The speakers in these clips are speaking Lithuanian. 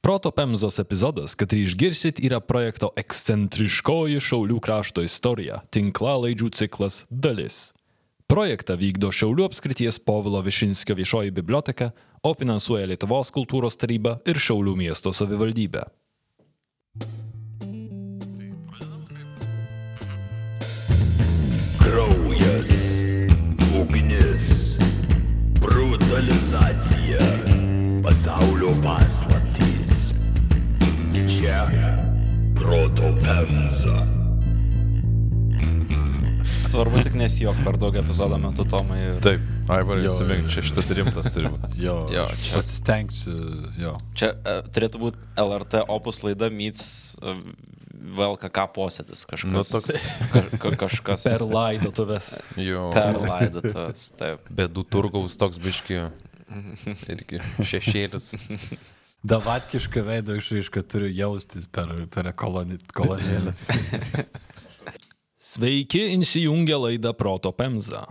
Proto Pemzos epizodas, kurį išgirsit, yra projekto ekscentriškoji Šaulių krašto istorija - tinklalaidžių ciklas dalis. Projektą vykdo Šiaulių apskrities Povilo Višinskio viešoji biblioteka, o finansuoja Lietuvos kultūros taryba ir Šiaulių miesto savivaldybė. Kraujas, ugnis, brutalizacija, pasaulio paslaptys. Čia proto pemza. Svarbu tik nesijok per daug epizodo metu, Tomai. Ir... Taip, Aivarai, atsimink, čia šitas rimtas turi būti. Jo, Jo, čia- pasistengsiu, jo. Čia uh, turėtų būti LRT opus laida Myts uh, VLKK posėdis kažkas. Nu, toks. Ka, ka, kažkas. Per laidotuvės. Jo. Per laidotas, taip. Bėdų turgaus toks biški. Irgi šešėlis. Davatkišką veido išraišką turiu jaustis per, per koloni, kolonėlę. Sveiki, įsijungę laidą Proto Pemza.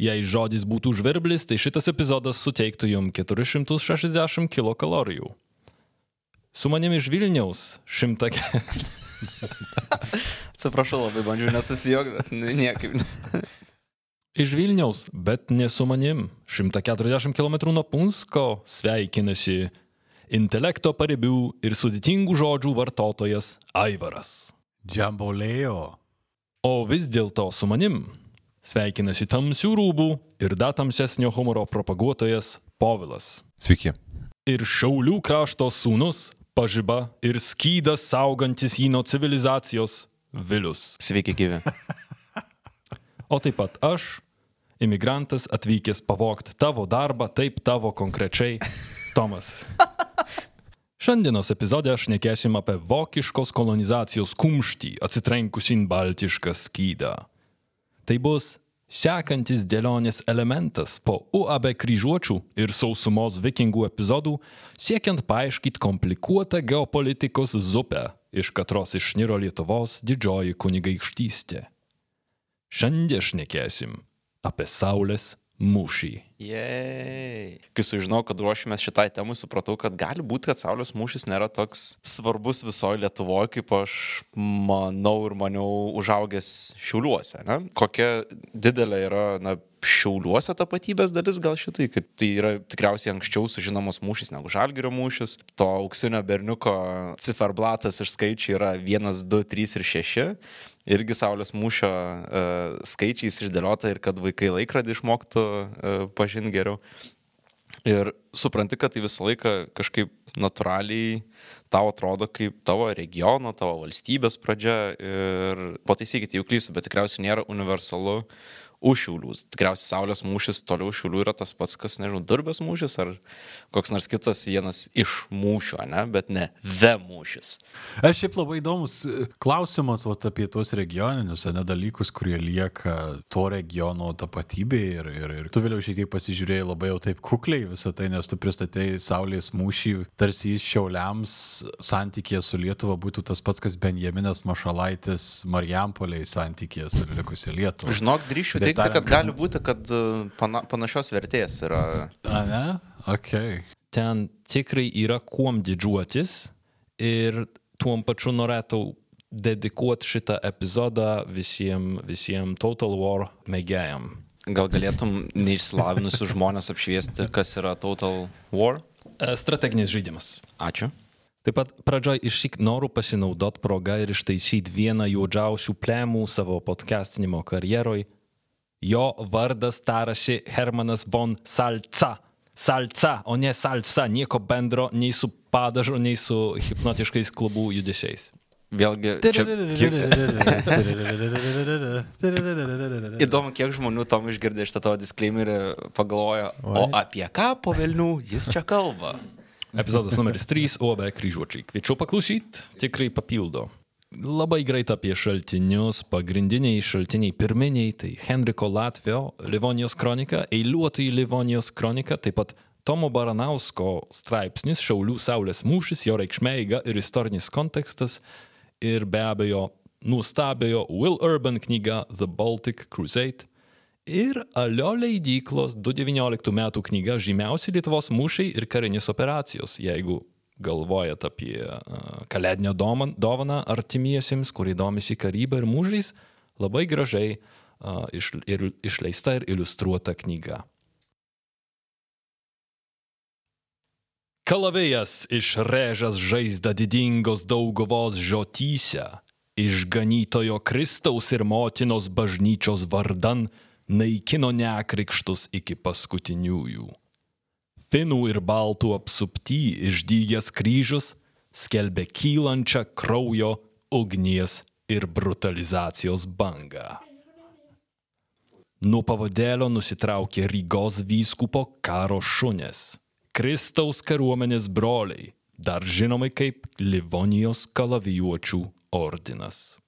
Jei žodis būtų žvirblis, tai šitas epizodas suteiktų jums 460 kilokalorijų. Su manimi iš Vilniaus šimta... Atsiprašau, labai bandžiau nesusijokti, bet niekaip. Iš Vilniaus, bet ne su manim. 140 km nuo Punsko sveikinasi intelekto paribių ir sudėtingų žodžių vartotojas Aivaras. Džambolėjo. O vis dėlto su manim sveikinasi tamsių rūbų ir datamsesnio humoro propaguotojas Povilas. Sveiki. Ir Šaulių krašto sūnus, pažiba ir skydas saugantis jį nuo civilizacijos Vilius. Sveiki, gyvi. O taip pat aš, imigrantas atvykęs pavogti tavo darbą, taip tavo konkrečiai, Tomas. Šiandienos epizode aš nekėsim apie vokiškos kolonizacijos kumštį atsitrenkusin baltišką skydą. Tai bus sekantis dėlionės elementas po UAB kryžiuočių ir sausumos vikingų epizodų, siekiant paaiškinti komplikuotą geopolitikos zupę, iš katros išniro Lietuvos didžioji kunigaikštystė. Šiandien šnekėsim apie Saulės mūšį. Jei. Kai sužinojau, kad ruošimės šitai temai, supratau, kad gali būti, kad Saulės mūšis nėra toks svarbus visoje Lietuvoje, kaip aš manau ir maniau užaugęs šiauliuose. Ne? Kokia didelė yra na, šiauliuose tapatybės dalis gal šitai, kad tai yra tikriausiai anksčiau sužinomas mūšis negu Žalgirio mūšis. To auksinio berniuko ciferblatas ir skaičiai yra 1, 2, 3 ir 6 irgi Saulės mūšio uh, skaičiais išdėliota ir kad vaikai laikrodį išmoktų uh, pažinti geriau. Ir supranti, kad tai visą laiką kažkaip natūraliai tau atrodo kaip tavo regiono, tavo valstybės pradžia ir pataisykite, jau klysiu, bet tikriausiai nėra universalu už šiaulių. Tikriausiai Saulės mūšis toliau šiaulių yra tas pats, kas, nežinau, durbės mūšis ar koks nors kitas vienas iš mūšių, ne, bet ne ve mūšis. Aš šiaip labai įdomus e, klausimas vat, apie tuos regioninius ne, dalykus, kurie lieka to regiono tapatybė ir, ir, ir tu vėliau šiek tiek pasižiūrėjai labai jau taip kukliai visą tai, nes tu pristatėjai Saulės mūšį, tarsi jis šiauliams santykėje su Lietuva būtų tas pats, kas Benjaminas Mašalaitis Marijampoliai santykėje su likusia Lietuva. Žinok, drįšiu Kitaip teikti, kad tariant, gali būti, kad e, pana, panašios vertės yra. A, ne? Ok. Ten tikrai yra kuom didžiuotis ir tuom pačiu norėtų dedikuoti šitą epizodą visiems visiem Total War mėgėjam. Gal galėtum neišsilavinusius žmonės apšviesti, kas yra Total War? E, Strateginis žaidimas. Ačiū. Taip pat pradžioj išsyk noriu pasinaudoti progą ir ištaisyti vieną juodžiausių plemų savo podcastinimo karjeroj. Jo vardas taraši Hermanas von Salca. Salca, o ne salsa, nieko bendro nei su padažu, nei su hipnotiškais klubų judesiais. Vėlgi, čia kiek... įdomu, kiek žmonių tom išgirdė šitą tavo disclaimerį, pagalvojo, o apie ką po Vilnių jis čia kalba? Epizodas numeris 3 OB kryžiuočiai. Kviečiu paklausyti, tikrai papildo. Labai greit apie šaltinius. Pagrindiniai šaltiniai pirminiai tai Henriko Latvio Livonijos kronika, eiliuotojų Livonijos kronika, taip pat Tomo Baranausko straipsnis Šaulių Saulės mūšis, jo reikšmė eiga ir istorinis kontekstas ir be abejo nuostabiojo Will Urban knyga The Baltic Crusade ir Alio leidyklos 2019 metų knyga Žymiausi Lietuvos mūšiai ir karinės operacijos, jeigu galvojat apie uh, kalėdinę dovaną artimiesiems, kurie domisi karybą ir mūžiais, labai gražiai uh, iš, ir, išleista ir iliustruota knyga. Kalavėjas išrežęs žaizdą didingos dauguvos žiotyse, išganytojo Kristaus ir motinos bažnyčios vardan naikino nekrikštus iki paskutiniųjų. Finų ir baltų apsupty išdygęs kryžius skelbė kylančią kraujo, ugnies ir brutalizacijos bangą. Nuo pavadėlio nusitraukė Rygos vyskupo karo šunės, Kristaus kariuomenės broliai, dar žinomi kaip Livonijos kalavijuočių ordinas.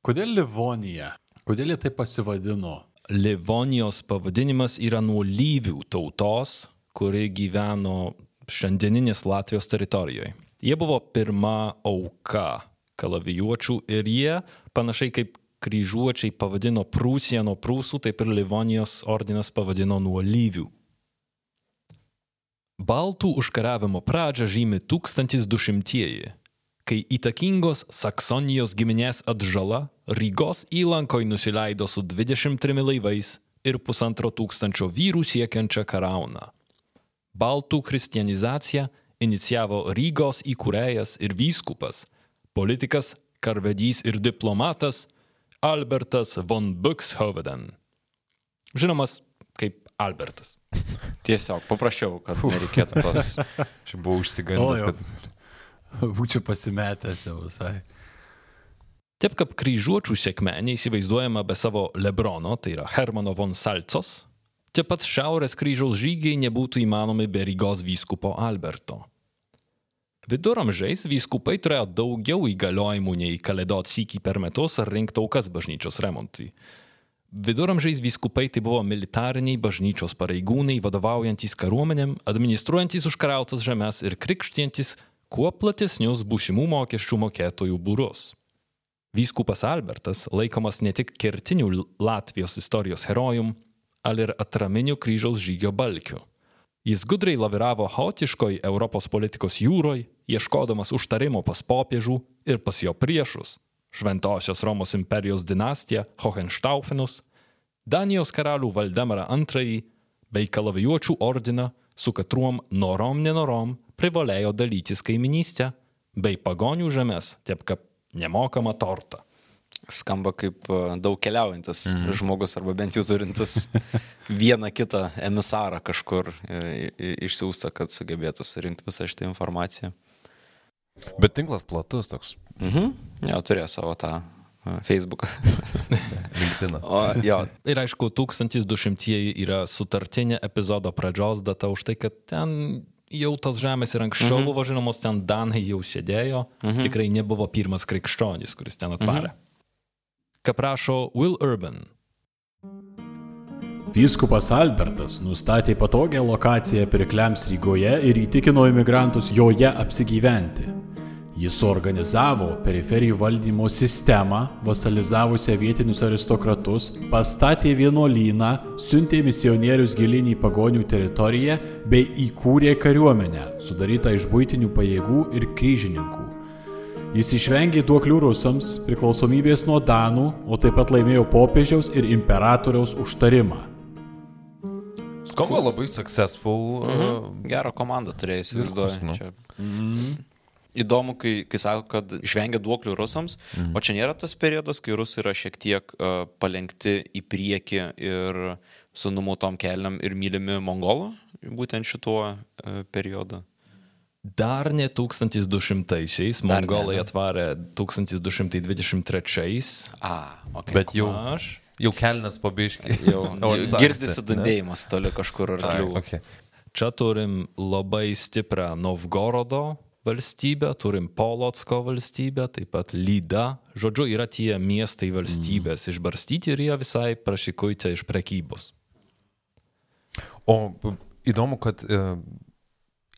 Kodėl Livonija? Kodėl jie taip pasivadino? Livonijos pavadinimas yra nuo Lyvių tautos, kuri gyveno šiandieninės Latvijos teritorijoje. Jie buvo pirma auka kalavijuočių ir jie, panašiai kaip kryžiuočiai pavadino Prūsiją nuo Prūsų, taip ir Livonijos ordinas pavadino nuo Lyvių. Baltų užkariavimo pradžią žymi 1200-ieji, kai įtakingos Saksonijos giminės atžala Rygos įlankoj nusileido su 23 laivais ir pusantro tūkstančio vyrų siekiančią karauną. Baltų kristianizaciją inicijavo Rygos įkūrėjas ir vyskupas, politikas, karvedys ir diplomatas Albertas von Buxhoveden. Žinomas kaip Albertas. Tiesiog paprašiau, kad nereikėtų tos. Aš buvau užsigandęs, kad Būčiau pasimetęs jau visai. Taip kaip kryžiuočių sėkmė neįsivaizduojama be savo Lebrono, tai yra Hermano von Salcos, taip pat Šiaurės kryžiaus žygiai nebūtų įmanomi be Rygos vyskupo Alberto. Viduramžiais vyskupai turėjo daugiau įgaliojimų nei kalėdot sykį per metus ar rinkti aukas bažnyčios remontui. Viduramžiais vyskupai tai buvo militariniai bažnyčios pareigūnai, vadovaujantis kariuomenėm, administruojantis užkarautas žemės ir krikštientis kuo platesnius būsimų mokesčių mokėtojų būrus. Vyskupas Albertas laikomas ne tik kertiniu Latvijos istorijos herojum, al ir atraminiu kryžiaus žygio balkiu. Jis gudriai laviravo chaotiškoj Europos politikos jūroj, ieškodamas užtarimo pas popiežų ir pas jo priešus - Šventosios Romos imperijos dinastiją Hohenstaufenus, Danijos karalių Valdemarą II bei kalavijuočių ordiną, su katruom norom nenorom privalėjo dalytis kaiminystę bei pagonių žemės, taip kaip nemokamą tortą. Skamba kaip e, daug keliaujantis mm. žmogus arba bent jau turintis vieną kitą emisarą kažkur e, išsiųstą, kad sugebėtų surinkti visą šitą informaciją. Bet tinklas platus toks. Mhm. Jo, turėjo savo tą e, Facebooką. LinkedIn. O, jo, Ir aišku, 1200 yra sutartinė epizodo pradžios data už tai, kad ten jau tos žemės ir anksčiau mhm. buvo žinomos, ten Danai jau sėdėjo, mhm. tikrai nebuvo pirmas krikščionis, kuris ten atvarė. Mhm. Ką prašo Will Urban. Vyskupas Albertas nustatė patogią lokaciją pirkliams Rygoje ir įtikino imigrantus joje apsigyventi. Jis suorganizavo periferijų valdymo sistemą, vasalizavusią vietinius aristokratus, pastatė vienuolyną, siuntė misionierius gilin į pagonių teritoriją bei įkūrė kariuomenę, sudarytą iš būtinių pajėgų ir kryžininkų. Jis išvengė duoklių rusams, priklausomybės nuo Danų, o taip pat laimėjo popiežiaus ir imperatoriaus užtarimą. Skamba labai successful. Mhm. gerą komandą turėjo įsivaizduoju. nu. Čia. Įdomu, kai, kai sako, kad išvengia duoklių rusams, mhm. o čia nėra tas periodas, kai rusai yra šiek tiek uh, palengti į priekį ir su numautom keliam ir mylimi mongolų, būtent šituo uh, periodu. Dar ne 1200-aisiais, Dar ne, mongolai ne. atvarė 1223. A, ok. Bet jau, Aš. jau kelnes pabiškai. jau, jau girdisi dundėjimas toli kažkur ar kliūva. okay. Čia turim labai stiprią Novgorodo valstybę, turim Polotsko valstybę, taip pat Lyda. Žodžiu, yra tie miestai valstybės mm. išbarstyti ir jie visai prašikuitė iš prekybos. O įdomu, kad e,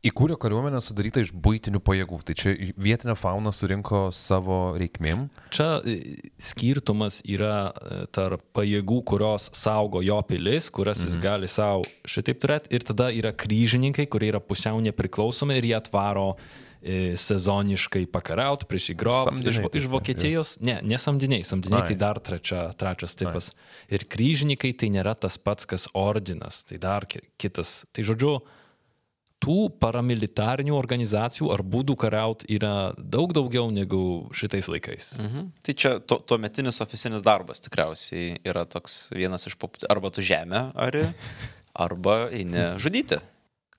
Įkūrė kariuomenę sudarytą iš būtinių pajėgų. Tai čia vietinė fauna surinko savo reikmėm. Čia e, skirtumas yra e, tarp pajėgų, kurios saugo jo pilis, kurias jis gali savo šitaip turėti, ir tada yra kryžininkai, kurie yra pusiau nepriklausomi ir jie atvaro e, sezoniškai pakariauti prieš įgrobti. Iš, iš Vokietijos, ne, ne samdiniai, samdiniai Ai. tai dar trečia, trečias tipas. Ir kryžininkai tai nėra tas pats, kas ordinas, tai dar ki- kitas. Tai žodžiu, tų paramilitarinių organizacijų ar būdų kariauti yra daug daugiau negu šitais laikais. Mhm. Tai čia to, tuometinis oficinis darbas tikriausiai yra toks vienas iš pop... arba tu žemę ari, arba eini žudyti.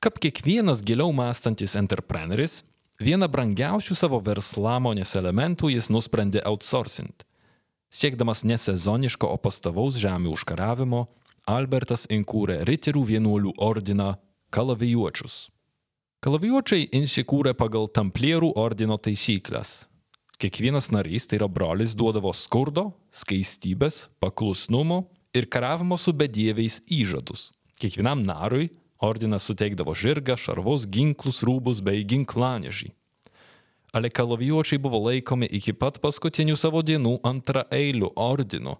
Kaip kiekvienas giliau mąstantis entrepreneris, vieną brangiausių savo verslamonės elementų jis nusprendė outsourcing. Siekdamas nesezoniško, o pastovaus žemių užkaravimo, Albertas įkūrė riterių vienuolių ordiną kalavijuočius. Kalavijuočiai įsikūrė pagal tamplierų ordino taisyklės. Kiekvienas narys, tai yra brolis, duodavo skurdo, skaistybės, paklusnumo ir karavimo su bedieviais įžadus. Kiekvienam narui ordinas suteikdavo žirgą, šarvus, ginklus, rūbus bei ginklanežį. Ale kalavijuočiai buvo laikomi iki pat paskutinių savo dienų antrą eilių ordinų,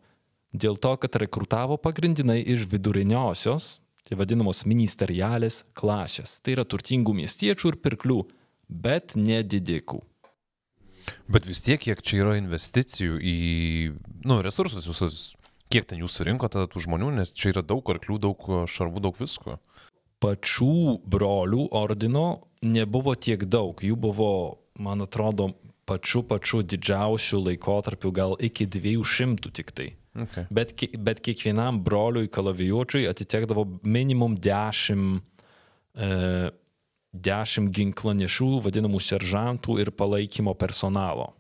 dėl to, kad rekrutavo pagrindinai iš viduriniosios, tai vadinamos ministerialės klasės. Tai yra turtingų miestiečių ir pirklių, bet ne didikų. Bet vis tiek, kiek čia yra investicijų į nu, resursus visus, kiek ten jūs surinkote tų žmonių, nes čia yra daug arklių, daug šarvų, daug visko. Pačių brolių ordino nebuvo tiek daug, jų buvo, man atrodo, pačiu pačiu didžiausiu laikotarpiu gal iki 200 tik tai. Okay. Bet, bet kiekvienam broliui kalavijuočiui atitekdavo minimum 10, e, 10 ginklanešių, vadinamų seržantų ir palaikymo personalo.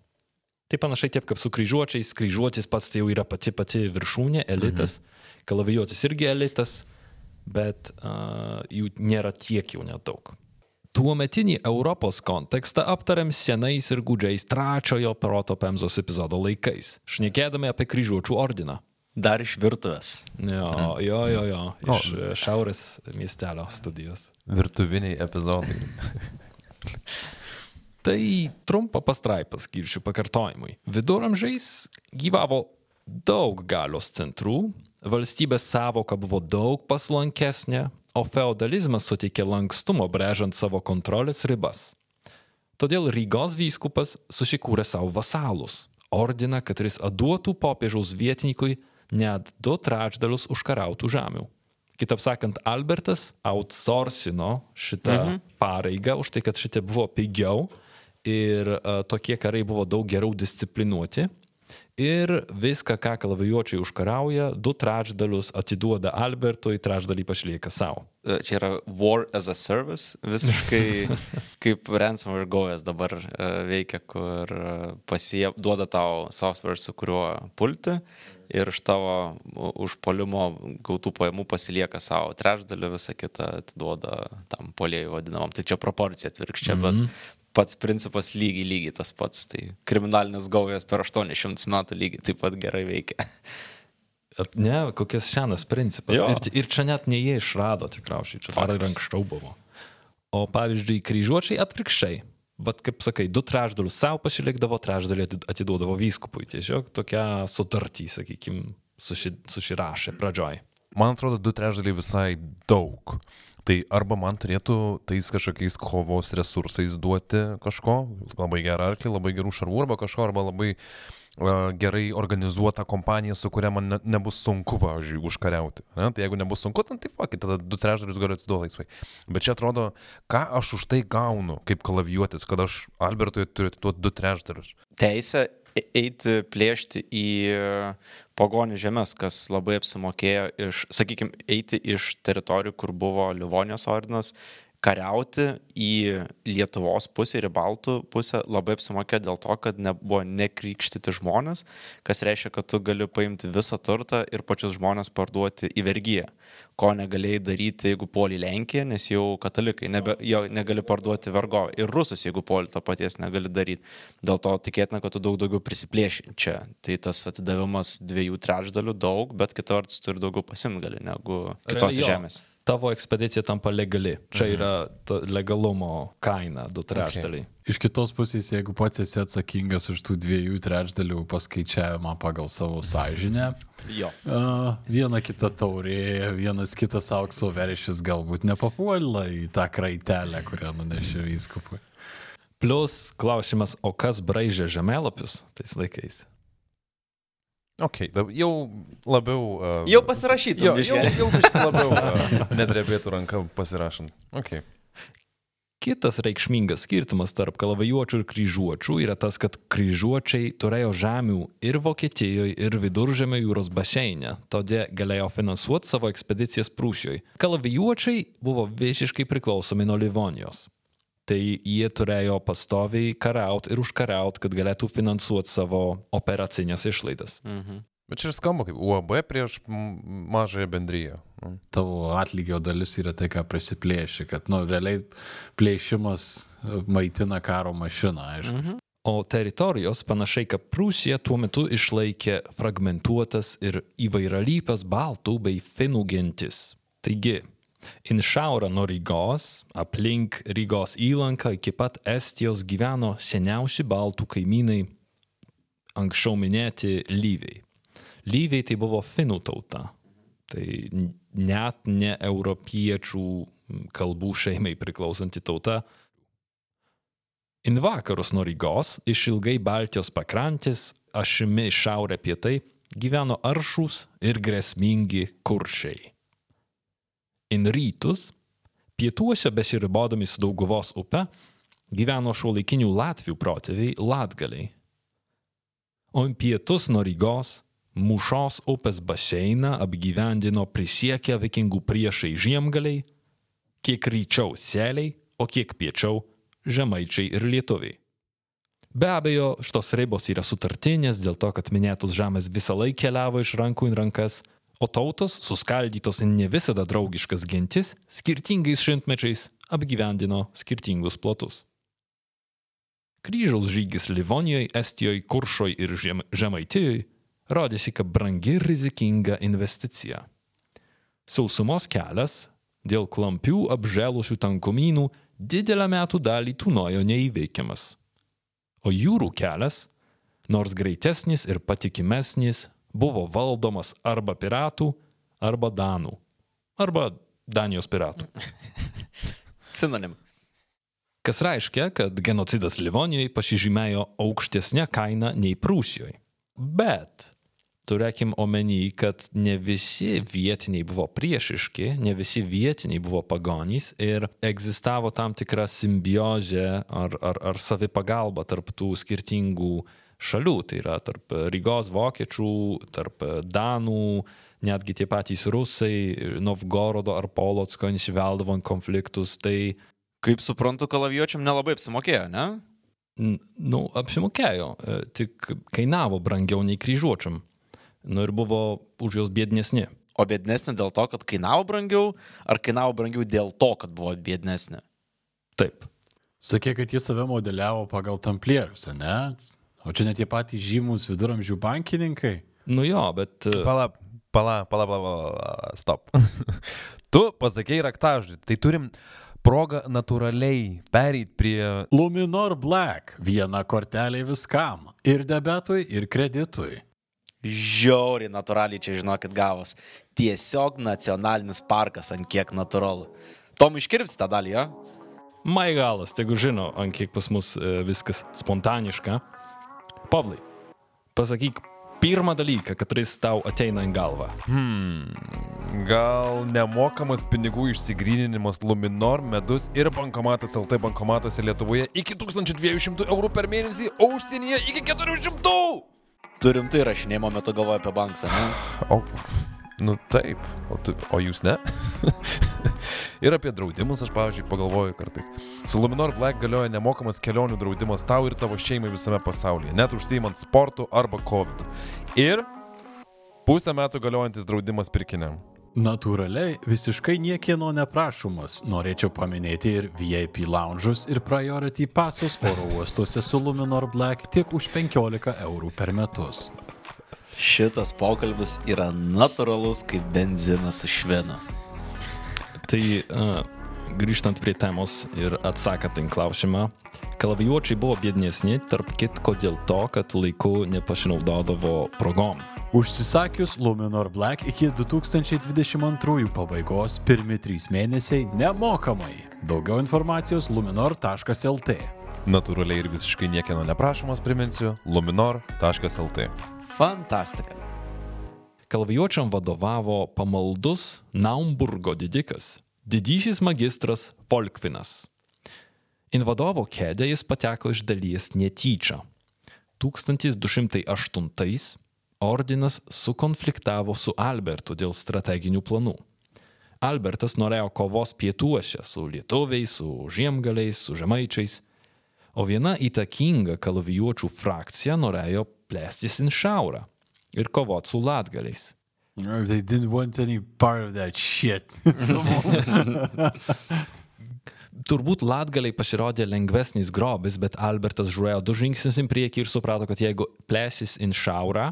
Tai panašiai taip kaip su kryžiuočiais, kryžiuotis pats tai jau yra pati pati viršūnė, elitas, mhm. kalavijuotis irgi elitas, bet uh, jų nėra tiek jau nedaug. Tuometinį Europos kontekstą aptariam senais ir gudžiais trečiojo proto Pemzos epizodo laikais, šnekėdami apie kryžiuočių ordiną. Dar iš virtuvės. Jo, jo, jo, jo, iš o. šiaurės miestelio studijos. Virtuviniai epizodai. Tai trumpą pastraipą skirčiu pakartojimui. Viduramžiais gyvavo daug galios centrų, valstybės savoka buvo daug paslankesnė, o feudalizmas suteikė lankstumo brežiant savo kontrolės ribas. Todėl Rygos vyskupas susikūrė savo vasalus - ordiną, kad jis duotų popiežiaus vietininkui net du trečdalius užkarautų žemių. Kitaip sakant, Albertas outsourcino šitą mhm. pareigą už tai, kad šitie buvo pigiau ir uh, tokie karai buvo daug geriau disciplinuoti. Ir viską, ką kalavijuočiai užkarauja, du trečdalius atiduoda Albertui, trečdalį pašlieka savo. E, Čia yra War as a Service, visiškai kaip ransomware gojas dabar e, veikia, kur e, pasie, duoda tau software, su kuriuo pulti ir iš tavo užpolimo gautų pajamų pasilieka savo trečdalį, visą kitą atiduoda tam polėjui vadinamam. Tai čia proporcija atvirkščia, mm -hmm. bet pats principas lygiai, lygiai tas pats. Tai kriminalinis gaujas per 800 metų lygiai taip pat gerai veikia. Ne, kokias senas principas. Jo. Ir, ir čia net ne jie išrado tikriausiai, čia dar ir anksčiau buvo. O pavyzdžiui, kryžiuočiai atvirkščiai. Vat kaip sakai, du trečdalius savo pasilikdavo, trečdalį ati- atiduodavo vyskupui. Tiesiog tokia sutartį, sakykime, suši, suširašė pradžioj. Man atrodo, du trečdaliai visai daug. Tai arba man turėtų tais kažkokiais kovos resursais duoti kažko, labai gerą arklį, labai gerų šarvų arba kažko, arba labai uh, gerai organizuotą kompaniją, su kuria man ne, nebus sunku, pavyzdžiui, užkariauti. Ne? Tai jeigu nebus sunku, tai taip, va, tada du trečdalius galiu atiduoti laisvai. Bet čia atrodo, ką aš už tai gaunu kaip kalavijuotis, kad aš Albertui turiu atiduoti du trečdalius. Teisė e- eiti plėšti į pagonių žemės, kas labai apsimokėjo iš, sakykime, eiti iš teritorijų, kur buvo Livonijos ordinas, kariauti į Lietuvos pusę ir į Baltų pusę labai apsimokėjo dėl to, kad nebuvo nekrikštyti žmonės, kas reiškia, kad tu gali paimti visą turtą ir pačius žmonės parduoti į vergyją, ko negalėjai daryti, jeigu puoli Lenkiją, nes jau katalikai, nebe, jo negali parduoti vergo ir rusus, jeigu puoli to paties negali daryti. Dėl to tikėtina, kad tu daug daugiau prisiplėši čia. Tai tas atidavimas dviejų trečdalių daug, bet kita vertus turi daugiau pasimti gali negu kitose žemėse. Tavo ekspedicija tampa legali. Čia yra ta legalumo kaina, du trečdaliai. Iš kitos pusės, jeigu pats esi atsakingas už tų dviejų trečdalių paskaičiavimą pagal savo sąžinę, Jo. a, viena kita taurė, vienas kitas aukso veršis galbūt nepapuola į tą kraitelę, kurią nunešė vyskupui. Plus klausimas, o kas braižė žemėlapius tais laikais? Ok, jau labiau. Uh, Jau pasirašytum, jau, jau, jau labiau uh, nedrebėtų ranka pasirašant. Ok. Kitas reikšmingas skirtumas tarp kalavijuočių ir kryžiuočių yra tas, kad kryžiuočiai turėjo žemių ir Vokietijoje, ir Viduržėmio jūros baseinė, todėl galėjo finansuoti savo ekspedicijas Prūsijoje. Kalavijuočiai buvo visiškai priklausomi nuo Livonijos. Tai jie turėjo pastoviai kariauti ir užkariauti, kad galėtų finansuoti savo operacinės išlaidas. Bet čia ir skamba kaip UAB prieš mažąją bendryją. Nu. Tavo atlygio dalis yra tai, ką prisiplėši, kad, nu, realiai plėšimas e, maitina karo mašiną, aišku. Mhm. O teritorijos panašiai kaip Prūsija tuo metu išlaikė fragmentuotas ir įvairialypes baltų bei finų gentis. Taigi, in šiaurę nuo Rygos, aplink Rygos įlanką iki pat Estijos gyveno seniausi baltų kaimynai, anksčiau minėti lyviai. Lyviai tai buvo finų tauta. Tai net ne europiečių kalbų šeimai priklausanti tauta, In vakarus nuo Rygos, išilgai Baltijos pakrantės, ašimi šiaurė pietai, gyveno aršus ir grėsmingi kuršiai. In rytus, pietuose besiribodami su Dauguvos upe, gyveno šiuolaikinių Latvių protėviai Latgaliai. O in pietus nuo Rygos, Mušos upės baseiną apgyvendino prisiekę vikingų priešai žiemgaliai, kiek ryčiau seliai, o kiek piečiau žemaičiai ir lietuviai. Be abejo, šitos ribos yra sutartinės dėl to, kad minėtos žemės visą laiką keliavo iš rankų į rankas, o tautos, suskaldytos į ne visada draugiškas gentis, skirtingais šimtmečiais apgyvendino skirtingus plotus. Kryžiaus žygis Livonijoje, Estijoje, Kuršoje ir Žem Žemaitijoje rodėsi kaip brangi ir rizikinga investicija. Sausumos kelias dėl klampių apželusių tankumynų didelę metų dalį tūnojo neįveikiamas. O jūrų kelias, nors greitesnis ir patikimesnis, buvo valdomas arba piratų, arba danų, arba Danijos piratų. Sinonim. Kas reiškia, kad genocidas Livonijoje pasižymėjo aukštesnė kaina nei Prūsijoje. Bet turėkim omeny, kad ne visi vietiniai buvo priešiški, ne visi vietiniai buvo pagonys ir egzistavo tam tikra simbiozė ar, ar, ar savipagalba tarp tų skirtingų šalių. Tai yra tarp Rygos vokiečių, tarp Danų, netgi tie patys rusai, Novgorodo ar Polotsko įsiveldavo ant konfliktus. Tai Kaip suprantu, kalavijuočiam nelabai apsimokėjo, ne? Nu, apsimokėjo, e, tik kainavo brangiau nei kryžiuočiam. Nu ir buvo už juos biednesni. O biednesnė dėl to, kad kainavo brangiau, ar kainavo brangiau dėl to, kad buvo biednesnė? Taip. Sakė, kad jie save modeliavo pagal tamplierius, ne? O čia net tie patys žymus viduramžių bankininkai. Nu jo, bet e, Pala, pala, pala, pala, stop. tu pasakėjai raktažodį, tai turim progą natūraliai pereit prie... Luminor Black - viena kortelė viskam. Ir debetui, ir kreditui. Žiauriai natūraliai čia, žinokit, gavos. Tiesiog nacionalinis parkas, ant kiek natūralu. Tom iškirpsi tą dalį, jo? Maigalas, tegu žino, ant kiek pas mus e, viskas spontaniška. Pavlai, pasakyk pirmą dalyką, kuris tau ateina į galvą. Gal nemokamas pinigų išsigryninimas Luminor, medus ir bankomatas LT bankomatuose Lietuvoje iki 1200 eurų per mėnesį, o užsienyje iki 400. Turim tai rašinėjimo metu galvoju apie banką, ne? O, nu taip, o, tu, o jūs ne? ir apie draudimus aš, pavyzdžiui, pagalvoju kartais. Su Luminor Black galioja nemokamas kelionių draudimas tau ir tavo šeimai visame pasaulyje, net užsiimant sportu arba COVID. Ir pusę metų galiojantis draudimas pirkiniam. Natūraliai, visiškai niekieno neprašomas. Norėčiau paminėti ir VIP lounge'us ir priority pasus oro uostuose su Luminor Black tiek už 15 eurų per metus. Šitas pokalbis yra natūralus kaip benzinas su švinu. Tai uh, grįžtant prie temos ir atsakant į klausimą, kalavijuočiai buvo biednesni, tarp kitko dėl to, kad laiku nepasinaudodavo progom. Užsisakius Luminor Black iki 2022 pabaigos pirmi 3 mėnesiai nemokamai. Daugiau informacijos luminor.lt. Natūraliai ir visiškai niekieno neprašomas priminsiu luminor.lt. Fantastika. Kalvijuočiam vadovavo pamaldus Naumburgo didikas, didysis magistras Folkvinas. In vadovo kėdę jis pateko iš dalies netyčia. 1208 ordinas sukonfliktavo su Albertu dėl strateginių planų. Albertas norėjo kovos pietuose su lietuviais, su žiemgaliais, su žemaičiais, o viena įtakinga kalavijuočių frakcija norėjo plėstis į šiaurę ir kovoti su latgaliais. They didn't want any part of that shit. Turbūt latgaliai pasirodė lengvesnis grobis, bet Albertas žiūrėjo du žingsnius į priekį ir suprato, kad jeigu plėsis į šiaurę,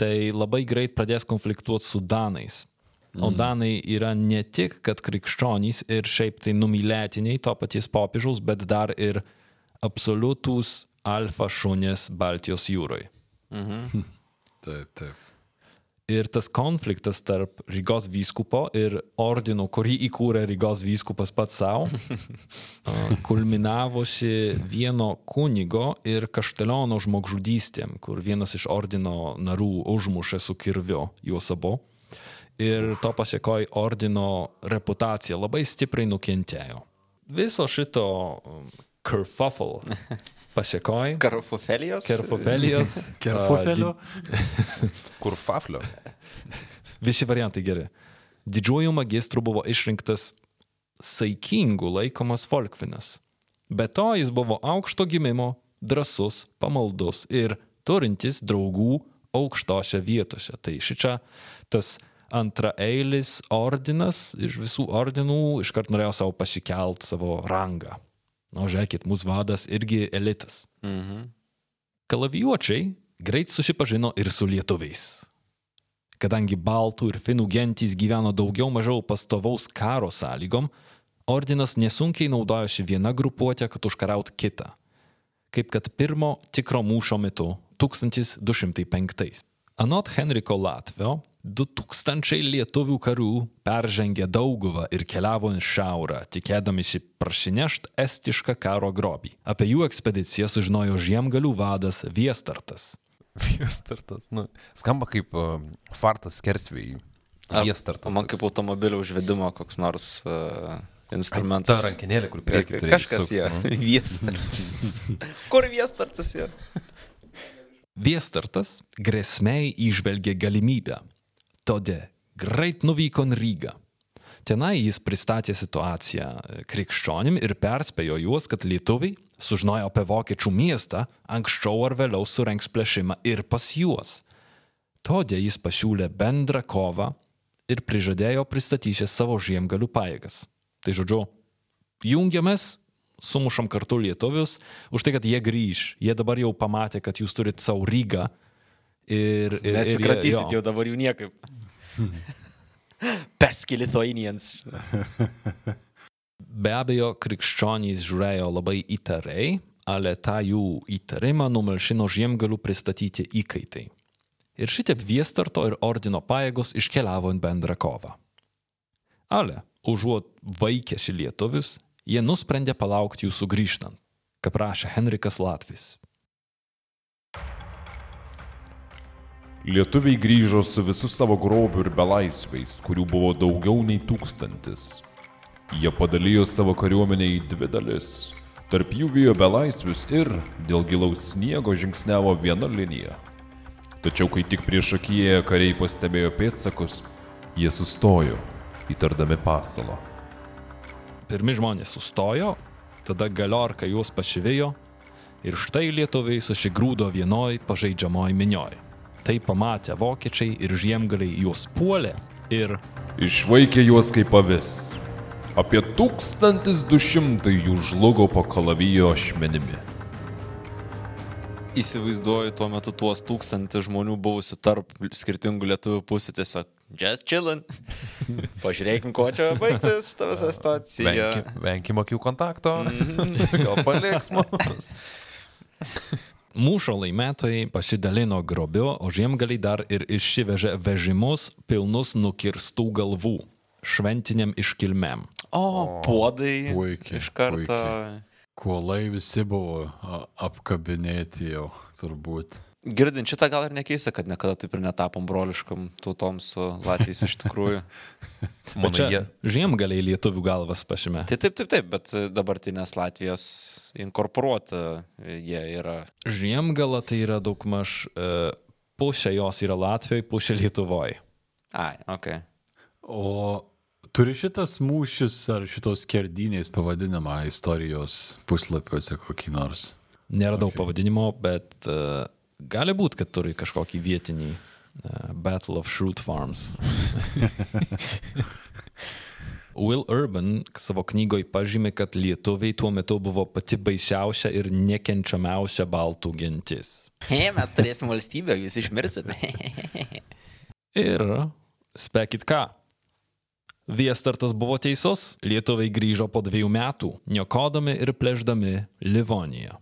tai labai greit pradės konfliktuoti su Danais. O Danai yra ne tik, kad krikščionys ir šiaip tai numylėtiniai to paties popiežiaus, bet dar ir absoliutus alfa šunės Baltijos jūroje. taip, taip. Ir tas konfliktas tarp Rygos vyskupo ir ordino, kurį įkūrė Rygos vyskupas pats savo, kulminavosi vieno kunigo ir kašteliono žmogžudystėm, kur vienas iš ordino narų užmušė su kirviu juos abu. Ir to pasiekoj ordino reputacija labai stipriai nukentėjo. Viso šito um, kerfuffle pasiekoj. Karofofelijos. Kerfofelijos. Kerfufelio. Kur faflio? Visi variantai geri. Didžiuoju magistru buvo išrinktas saikingu laikomas Folkvinas. Be to jis buvo aukšto gimimo, drasus, pamaldus ir turintis draugų aukštose vietose. Tai šičia tas antraeilis ordinas iš visų ordinų iškart norėjo savo pasikelt savo rangą. Na, žiūrėkit, mūsų vadas irgi elitas. Mhm. Kalavijuočiai greit susipažino ir su lietuviais. Kadangi baltų ir finų gentys gyveno daugiau mažiau pastovaus karo sąlygom, ordinas nesunkiai naudojosi viena grupuotė, kad užkaraut kitą. Kaip kad pirmo tikro mūšio metu 1205. Anot Henriko Latvio, 2000 lietuvių karių peržengė Dauguvą ir keliavo į šiaurę, tikėdamisi prašinešt estišką karo grobį. Apie jų ekspediciją sužinojo žiemgalių vadas Viestartas. Viestartas. Nu, skamba kaip uh, fartas kersvėjai. Ar- Viestartas. Man kaip automobilio užvedimo koks nors uh, instrumentas. Ta rankinėlė, kur priekį turi. Kažkas jie. nu. Viestartas. Kur viestartas jie? Viestartas grėsmiai išvelgė galimybę. Todėl greit nuvyko į Rygą. Tenai jis pristatė situaciją krikščionim ir perspėjo juos, kad lietuviai, sužinoję apie vokiečių miestą, anksčiau ar vėliau surenks plėšimą ir pas juos. Todėl jis pasiūlė bendrą kovą ir prižadėjo pristatyti savo žiemgalių pajėgas. Tai žodžiu, jungiamės, sumušam kartu lietuvius, už tai, kad jie grįž. Jie dabar jau pamatė, kad jūs turite savo Rygą. Ir, ir, ir Neatsikratysit jo. jau dabar jų niekaip. Pesky Lithuanians. Be abejo, krikščionys žiūrėjo labai įtariai, ale tą jų įtarimą numalšino žiemgalių pristatyti įkaitai. Ir šitaip Viestarto ir ordino pajėgos iškeliavo į bendrą kovą. Ale, užuot vaikėsi lietuvius, jie nusprendė palaukti jų sugrįžtant, kaip prašė Henrikas Latvis. Lietuviai grįžo su visu savo grobiu ir belaisviais, kurių buvo daugiau nei tūkstantis. Jie padalijo savo kariuomenę į dvi dalis. Tarp jų vijo belaisvius ir, dėl gilaus sniego, žingsniavo viena linija. Tačiau kai tik prieš akiją kariai pastebėjo pėdsakus, jie sustojo, įtardami pasalą. Pirmi žmonės sustojo, tada galiorka juos pašivėjo ir štai lietuviai susigrūdo vienoj pažeidžiamoj minioj. Tai pamatę vokiečiai ir žiemgaliai juos puolė ir Išvaikė juos kaip avis. Apie 1200 jų žlugo po kalavijo ašmenimi. Įsivaizduoju tuo metu tuos tūkstantį žmonių buvusių tarp skirtingų lietuvių pusių tiesiog just chillin. Pažiūrėkim, kuo čia baigsis šitą visą situaciją. Venkim, venkim akių kontakto. Gal paliks mus. Mūšio laimėtojai pasidalino grobiu, o žiemgaliai dar ir išsivežė vežimus pilnus nukirstų galvų šventiniam iškilmėm. O, puodai. Puikiai, Iš karto. puikiai. Kuolai visi buvo a, apkabinėti jau, turbūt. Girdint šitą gal ir nekeista, kad niekada taip ir netapom broliškam tautom su Latvijais iš tikrųjų. Čia jie, žiemgaliai lietuvių galvas pašymė. Tai taip, taip, taip, bet dabartinės Latvijos inkorporuota jie yra. Žiemgala tai yra daugmaž uh, pusė jos yra Latvijoje, pusė Lietuvoje. Ai, ok. O turi šitas mūšis ar šitos kerdynės pavadinimą istorijos puslapiuose kokį nors? Nėra daug okay. pavadinimo, bet uh, gali būti, kad turi kažkokį vietinį uh, Battle of Shroot Farms. Will Urban savo knygoje pažymė, kad lietuviai tuo metu buvo pati baisiausia ir nekenčiamiausia baltų gentis. He, mes turėsim valstybę, jūs išmirsit. Ir spėkit ką. Viestartas buvo teisus, lietuviai grįžo po dviejų metų, niokodami ir plėždami Livoniją.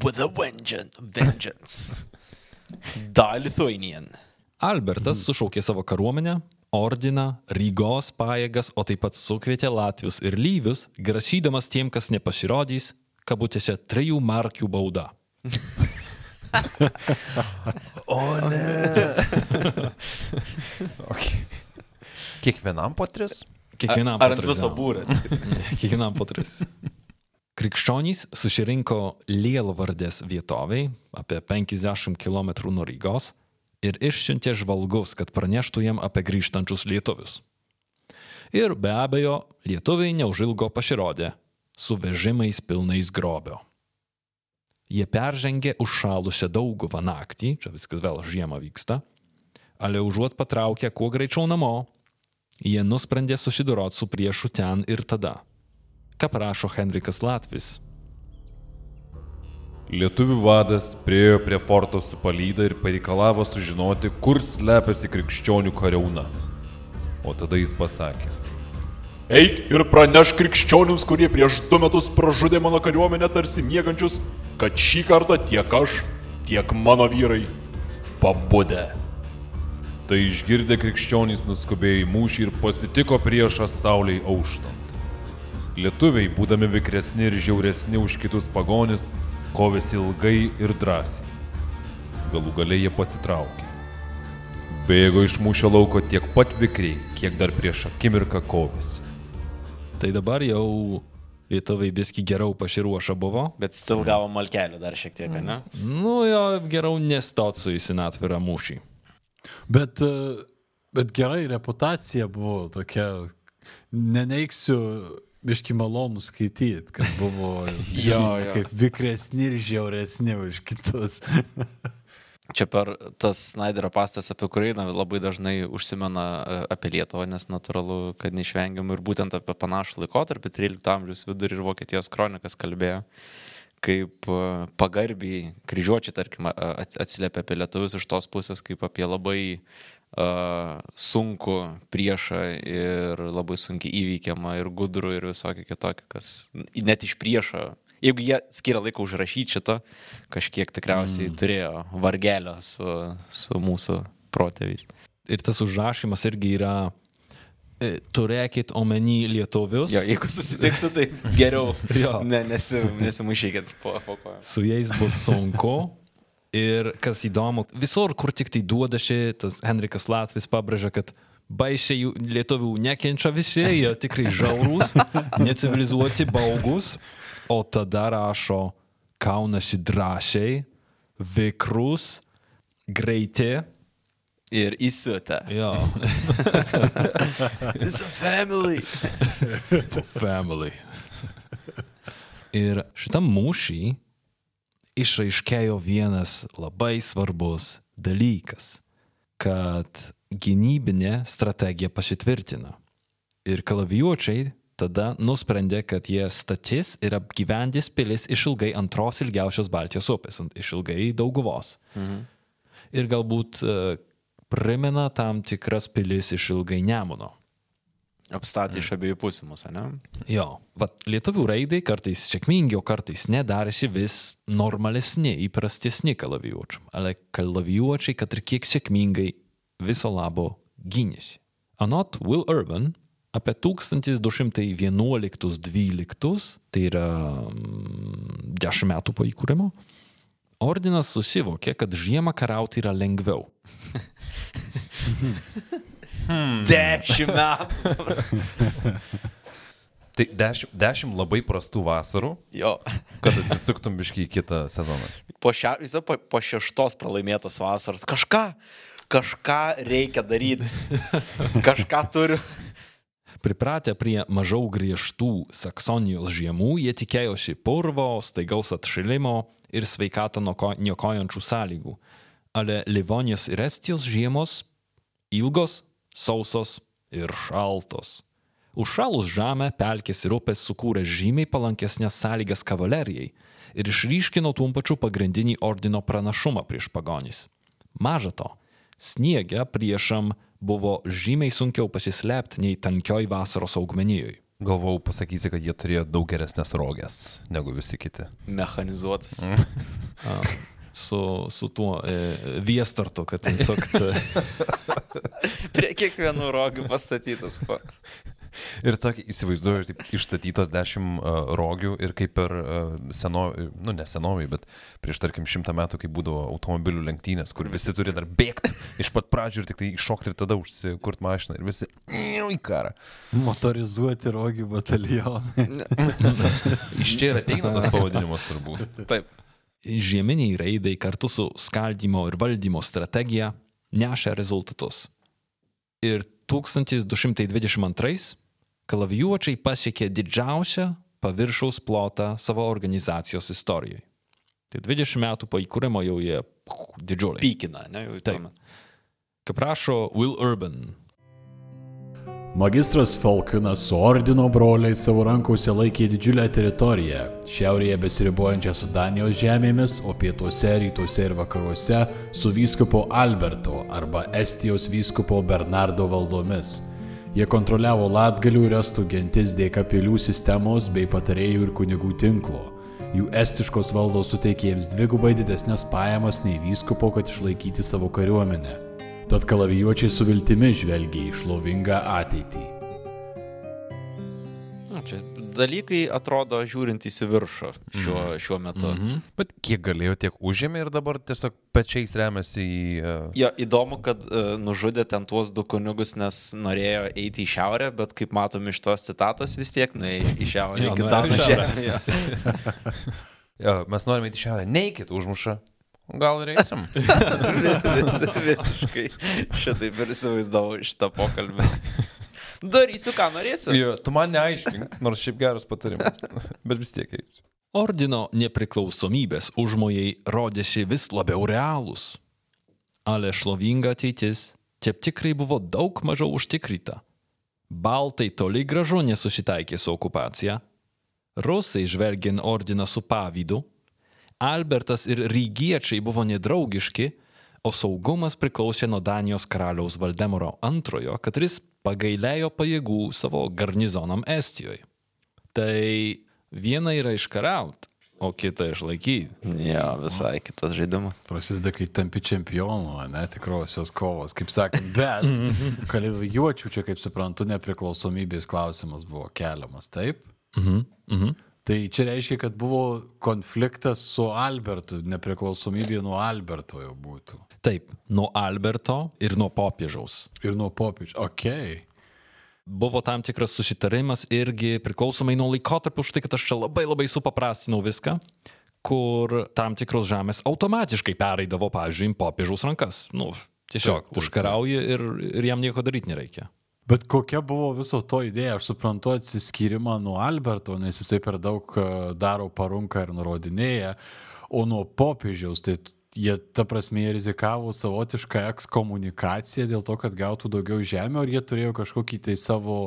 With a vengeance. vengeance. Da Lithuanian. Albertas sušaukė savo kariuomenę, ordiną, Rygos pajėgas, o taip pat sukvietė Latvius ir Lyvius, grasydamas tiem, kas nepasirodys, kabutėse trijų markių bauda. kiekvienam po tris. Kiekvienam Ar po ant tris, viso jo. būrio? Kiekvienam po tris. Krikščionys susirinko Lielvardės vietoviai, apie 50 km nuo Rygos, ir išsiuntė žvalgus, kad praneštų jiem apie grįžtančius lietuvius. Ir be abejo, lietuviai neužilgo pasirodė su vežimais pilnais grobio. Jie peržengė užšalusią dauguvą naktį, čia viskas vėl žiemą vyksta, ale užuot patraukę kuo greičiau namo, jie nusprendė susidoroti su priešu ten ir tada. Ką prašo Henrikas Latvis? Lietuvių vadas priejo prie forto su palyda ir pareikalavo sužinoti, kur slepiasi krikščionių kariauna. O tada jis pasakė. Eik ir praneš krikščionims, kurie prieš du metus pražudė mano kariuomenę tarsi miegančius, kad šį kartą tiek aš, tiek mano vyrai pabudę. Tai išgirdę krikščionys nuskubėjo į mūšį ir pasitiko priešą sauliai auštant. Lietuviai, būdami vikresni ir žiauresni už kitus pagonis, kovėsi ilgai ir drąsiai. Galų galiai jie pasitraukė. Bėgo iš mūšio lauko tiek pat vikriai, kiek dar prieš akimirką kovėsi. Tai dabar jau lietuviai biski geriau pasiruošę buvo. Bet stil gavo malkelių dar šiek tiek, ne? Nu jo, geriau nestot su jais į atvirą mūšį. Bet, e, bet gerai reputacija buvo tokia, neneiksiu, biški malonu skaityti, kad buvo Jo, jo. kaip vikresni ir žiauresni už kitus. Čia per tas Snyderio pastas apie Ukrainą labai dažnai užsimena e, apie Lietuvą, nes natūralu, kad neišvengiam ir būtent apie panašų laikotarpį, 13 amžiaus vidurį ir Vokietijos kronikas kalbėjo, kaip e, pagarbiai kryžiuočiai, tarkim, atsiliepia apie lietuvius iš tos pusės, kaip apie labai uh, sunku priešą ir labai sunkiai įveikiamą ir gudrų ir visokį kitokį, kas net iš priešo Jeigu jie skiria laiko užrašyti šitą, kažkiek tikriausiai mm. turėjo vargelio su, su mūsų protėviais. Ir tas užrašymas irgi yra, e, turėkit omeny lietuvius. Jo, jeigu susitiksit, tai geriau Jo. ne, nesi, nesimaišykit po, kojom. Su jais bus sunku. Ir kas įdomu, visur, kur tik tai duoda šį, tas Henrikas Latvis pabrėžia, kad baisiai lietuvių nekenčia visi, jie tikrai žiaurūs, necivilizuoti, baugus, o tada rašo, kaunasi drąsiai, vikrus, greiti. Ir įsiutę. Jo, It's a family. family. Ir šitam mūšį išaiškėjo vienas labai svarbus dalykas, kad gynybinė strategija pasitvirtino. Ir kalavijuočiai tada nusprendė, kad jie statys ir apgyvendys pilis išilgai antros ilgiausios Baltijos upės, išilgai dauguvos. Mhm. Ir galbūt e, primena tam tikras pilis iš ilgai Nemuno. Apstatė iš abiejų pusių mūsų, ne? Jo, vat lietuvių raidai kartais sėkmingi, o kartais nedarėsi vis normalesni, įprastesni kalavijuočiam. Ale kalavijuočiai, kad ir kiek sėkmingai viso labo gynėsi. Anot Will Urban, apie 1211-12, tai yra mm, 10 metų po įkūrimo, ordinas susivokė, kad žiemą karauti yra lengviau. Dešimt metų. Tai dešimt, dešimt labai prastų vasarų, Jo. kad atsisuktum biškai į kitą sezoną. Po, šia, po, po šeštos pralaimėtos vasaros. Kažką, kažką reikia daryti. Kažką turiu. Pripratę prie mažiau griežtų Saksonijos žiemų, jie tikėjosi purvo, staigaus atšilimo ir sveikatą niokojančių sąlygų. Ale Livonijos ir Estijos žiemos ilgos, sausos ir šaltos. Užšalus žemę, pelkės ir upės sukūrė žymiai palankesnės sąlygas kavalerijai ir išryškino tuo pačiu pagrindinį ordino pranašumą prieš pagonys. Maža to, sniege priešam buvo žymiai sunkiau pasislėpti nei tankioj vasaros augmenijoje. Galvau, pasakysi, kad jie turėjo daug geresnės rogės negu visi kiti. Mechanizuotas. Su, su tuo e, viestartu, kad tiesiog Prie kiekvienų rogių pastatytas. Pa. Ir tokį įsivaizduoju, taip, išstatytos dešimt uh, rogių ir kaip per uh, senovi, nu ne senovi, bet prieš tarkim šimtą metų, kai būdavo automobilių lenktynės, kur visi turi dar bėgti iš pat pradžių ir tik tai iššokti ir tada užsikurt mašiną ir visi į karą. Motorizuoti rogių batalionai. Iš čia ir ateina tas pavadinimas turbūt. Taip. Žieminiai raidai kartu su skaldymo ir valdymo strategija nešė rezultatus. Ir 1222 kalavijuočiai pasiekė didžiausią paviršaus plotą savo organizacijos istorijoje. Tai 20 metų po įkūrimo jau jie didžiuliai. Pykina, ne? Jau tuomet. Kaip rašo Will Urban, Magistras Falkinas su ordino broliai savo rankose laikė didžiulę teritoriją, šiaurėje besiribojančią su Danijos žemėmis, o pietuose, rytuose ir vakaruose su vyskupo Alberto arba Estijos vyskupo Bernardo valdomis. Jie kontroliavo Latgalių ir Estų gentis dėka pilių sistemos bei patarėjų ir kunigų tinklo. Jų estiškos valdos suteikė jiems dvigubai didesnės pajamas nei vyskupo, kad išlaikyti savo kariuomenę. Tad kalavijuočiai su viltimi žvelgia į šlovingą ateitį. Na, čia dalykai atrodo žiūrintys į viršų šiuo, šiuo metu. Mm -hmm. Bet kiek galėjo, tiek užėmė ir dabar tiesiog pečiais remiasi į... Uh, Jo, įdomu, kad uh, nužudė ten tuos du kunigus, nes norėjo eiti į šiaurę, bet kaip matom iš tos citatos vis tiek nuėjo į šiaurę. Jo, iki nuėjo į Danų šiaurę. žemės. ja, mes norime į šiaurę, neikit užmuša. Gal ir eisim. Vis, visiškai šitaip ir įsivaizdavau šitą pokalbį. Darysiu, ką norėsiu. jo, tu man neaiškink, nors šiaip geras patarimas. Bet vis tiek eisiu. Ordino nepriklausomybės užmojai rodėsi vis labiau realūs. Ale šlovinga ateitis taip tikrai buvo daug mažiau užtikryta. Baltai toli gražu nesusitaikė su okupacija, rusai žvelgin ordiną su pavydu, Albertas ir rygiečiai buvo nedraugiški, o saugumas priklausė nuo Danijos karaliaus Valdemoro II, kad jis pagailėjo pajėgų savo garnizonam Estijoje. Tai viena yra iškaraut, o kita išlaikyti. Jo, visai kitas žaidimas. Prasideda, kai tampi čempionu, ne tikrosios kovos, kaip sakant, bet kalivijuočių čia, kaip suprantu, nepriklausomybės klausimas buvo keliamas, taip? Mhm. Mhm. Tai čia reiškia, kad buvo konfliktas su Albertu, nepriklausomybė nuo Alberto jau būtų. Taip, nuo Alberto ir nuo popiežiaus. Ir nuo popiežių. Ok. Buvo tam tikras susitarimas irgi priklausomai nuo laikotarpio, už tai, kad aš čia labai labai supaprastinau viską, kur tam tikros žemės automatiškai pereidavo, pavyzdžiui, popiežiaus rankas. Nu, tiesiog Taip, taip, užkarauji ir, ir jam nieko daryti nereikia. Bet kokia buvo viso to idėja? Aš suprantu atsiskyrimą nuo Alberto, nes jisai per daug e, daro parunką ir nurodinėja, o nuo popiežiaus, tai jie, ta prasme, jie rizikavo savotišką ekskomunikaciją dėl to, kad gautų daugiau žemę, ar jie turėjo kažkokį tai savo,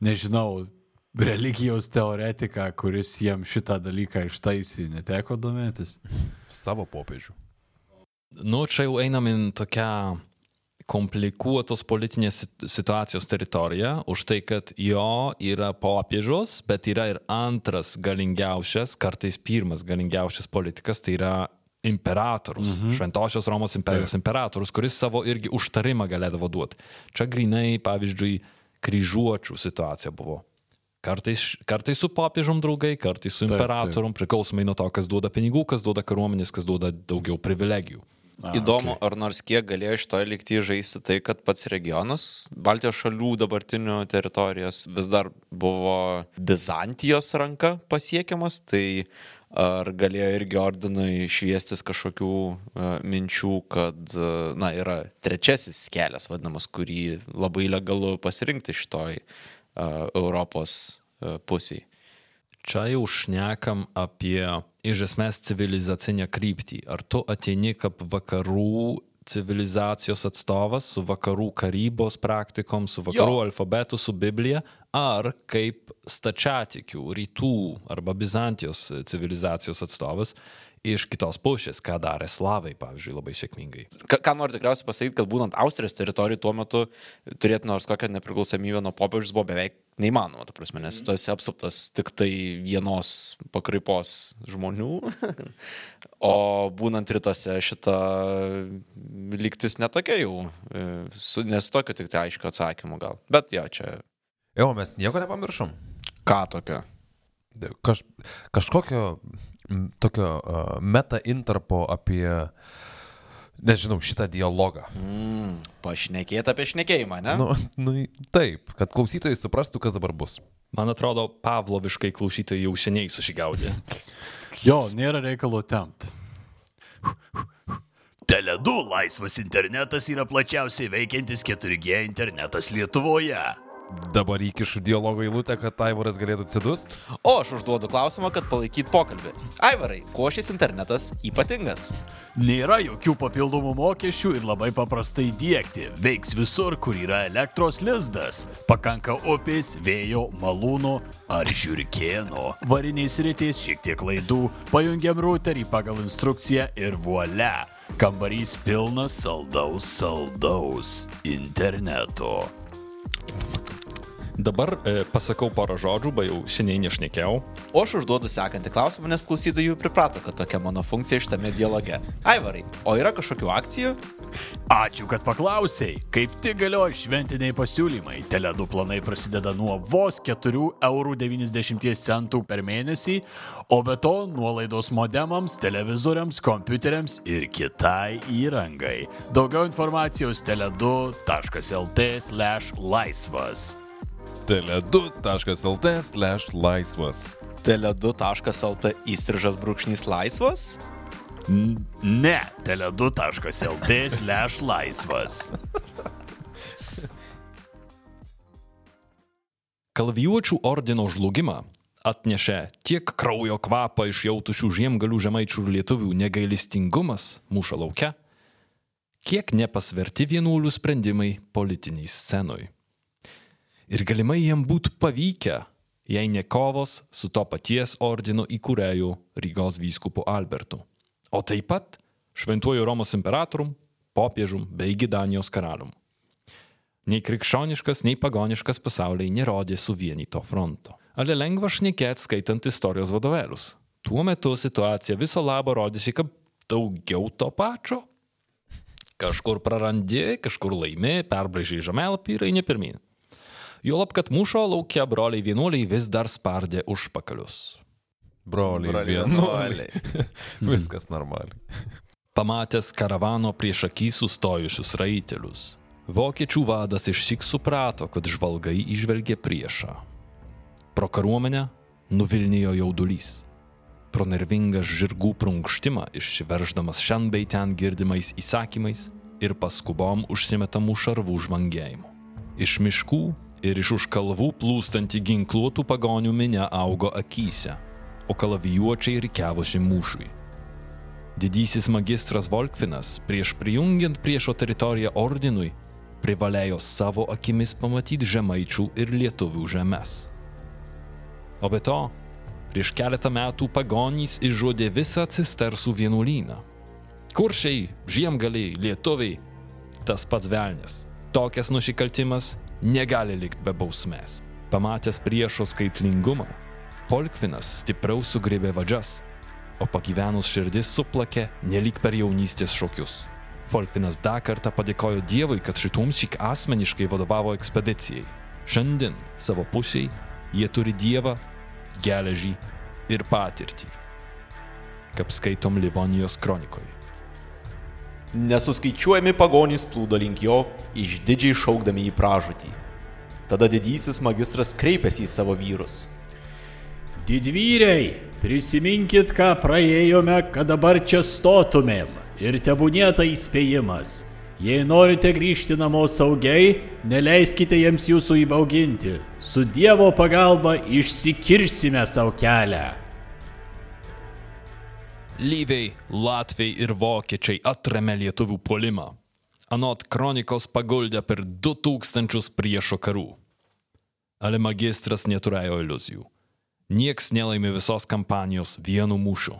nežinau, religijos teoretiką, kuris jiems šitą dalyką ištaisė, neteko domėtis. Savo popiežių. Nu, čia jau einam į tokią komplikuotos politinės sit- situacijos teritorija, už tai, kad jo yra popiežius, bet yra ir antras galingiausias, kartais pirmas galingiausias politikas, tai yra imperatorius, mhm. Šventosios Romos imperijos Taip. imperatorius, kuris savo irgi užtarimą galėdavo duoti. Čia grinai, pavyzdžiui, kryžiuočių situacija buvo. Kartais, kartais su popiežom draugai, kartais su imperatorium, priklausomai nuo to, kas duoda pinigų, kas duoda kariuomenės, kas duoda daugiau privilegijų. A, Įdomu, okay. ar nors kiek galėjo iš to likti žaisti tai, kad pats regionas, Baltijos šalių dabartinių teritorijos vis dar buvo Bizantijos ranka pasiekiamas, tai ar galėjo irgi ordinui šviestis kažkokių uh, minčių, kad, uh, na, yra trečiasis kelias, vadinamas, kurį labai legalu pasirinkti šitoj uh, Europos uh, pusiai. Čia jau šnekam apie iš esmės civilizacinę kryptį. Ar tu ateini kaip vakarų civilizacijos atstovas su vakarų karybos praktikom, su vakarų Jo. alfabetu, su Biblija, ar kaip stačiatikių, rytų arba Bizantijos civilizacijos atstovas iš kitos pusės, ką darė slavai, pavyzdžiui, labai sėkmingai. Ką, ką noriu tikriausiai pasakyti, kad būnant Austrijos teritorijų tuo metu turėti nors kokią nepriklausomybę nuo popiežius buvo beveik neįmanoma, ta prasme, nes tu esi apsuptas tik tai vienos pakraipos žmonių, o būnant rytuose šita lygtis netokia jau, e, su, nes tokio tik tai aiškio atsakymo gal. Bet jo, čia Jo, mes nieko nepamiršom. ką tokio. Kaž, kažkokio tokio uh, meta interpo apie, nežinau, šitą dialogą. Mm, pašnekėti apie šnekėjimą, ne? Nu, nu, taip, kad klausytojai suprastų, kas dabar bus. Man atrodo, Pavloviškai klausytojai jau seniai susigaudė. Jo, nėra reikalo tempt. Tele2 laisvas internetas yra plačiausiai veikiantis 4G internetas Lietuvoje. Dabar įkišu dialogo eilutę, kad Aivaras galėtų atsidust. O aš užduodu klausimą, kad palaikyt pokalbį. Aivarai, kuo šis internetas ypatingas? Nėra jokių papildomų mokesčių ir labai paprastai dėkti. Veiks visur, kur yra elektros lizdas. Pakanka upės, vėjo, malūno ar žiūrkėno. Variniais rytais šiek tiek klaidų, pajungiam routerį pagal instrukciją ir vuolia. Kambarys pilnas saldaus saldaus interneto. Dabar e, pasakau porą žodžių, ba jau seniai nešnekėjau. O aš užduodu sekantį klausimą, nes klausytojai jau priprato, kad tokia mano funkcija šitame dialoge. Aivarai, o yra kažkokių akcijų? Ačiū, kad paklausėjai. Kaip tik galioja šventiniai pasiūlymai. Tele2 planai prasideda nuo vos 4,90 eurų per mėnesį, o be to nuolaidos modemams, televizoriams, kompiuteriams ir kitai įrangai. Daugiau informacijos tele2.lt/laisvas. tele2.lt slash laisvas. tele2.lt įstrižas brūkšnys laisvas? Ne, tele2.lt/laisvas. Kalvijuočių ordino žlugimą atnešė tiek kraujo kvapą išjautusių žiemgalių žemaičių ir lietuvių negailestingumas mūšio laukia, kiek nepasverti vienuolių sprendimai politiniai scenoj. Ir galimai jiem būtų pavykę, jei ne kovos su to paties ordino įkūrėju Rygos vyskupu Albertu, o taip pat šventuoju Romos imperatorium, popiežum bei Gidanijos karalium. Nei krikščioniškas, nei pagoniškas pasauliai nerodė suvienyto fronto. Ale lengva šnekėti skaitant istorijos vadovėlius. Tuo metu situacija viso labo rodėsi, kad daugiau to pačio. Kažkur prarandi, kažkur laimi, perbraižiai žemėlapį ir eini pirmin. Juolab, kad mūšio laukia broliai vienuoliai vis dar spardė užpakalius. Broliai, Broliai vienuoliai. vienuoliai. Viskas normaliai. Pamatęs karavano prieš akį sustojusius raitelius, vokiečių vadas išsik suprato, kad žvalgai išvelgė priešą. Pro kariuomenę nuvilnijo jaudulys. Pro nervingą žirgų prunkštimą išsiverždamas šiandien bei ten girdimais įsakymais ir paskubom užsimetamų šarvų žvangėjimu. Iš miškų ir iš už kalvų plūstanti ginkluotų pagonių minė augo akise, o kalavijuočiai rikiavosi mūšiui. Didysis magistras Volkvinas prieš prijungiant priešo teritoriją ordinui privalėjo savo akimis pamatyti žemaičių ir lietuvių žemės. O be to, prieš keletą metų pagonys išžudė visą cistersų vienuolyną. Kuršiai, žiemgaliai, lietuviai tas pats velnės. Tokias nusikaltimas negali likti be bausmės. Pamatęs priešo skaitlingumą, Polkvinas stipriau sugrėbė vadžias, o pagyvenus širdis suplakė nelik per jaunystės šokius. Folkvinas dar kartą padėkojo Dievui, kad šitumšik asmeniškai vadovavo ekspedicijai. Šiandien savo pusiai jie turi Dievą, geležį ir patirtį. Kaip skaitom Livonijos kronikoje. Nesuskaičiuojami pagonys plūdo link jo, išdidžiai šaukdami į pražūtį. Tada didysis magistras kreipėsi į savo vyrus. Didvyriai, prisiminkit, ką praėjome, kad dabar čia stotumėm. Ir tebūnė tai įspėjimas. Jei norite grįžti namo saugiai, neleiskite jiems jūsų įbauginti. Su Dievo pagalba išsikirsime savo kelią. Lyviai, Latviai ir Vokiečiai atremė lietuvių polimą. Anot kronikos paguldė per 2000 priešo karų. Ale magistras neturėjo iliuzijų. Nieks nelaimė visos kampanijos vienu mūšiu.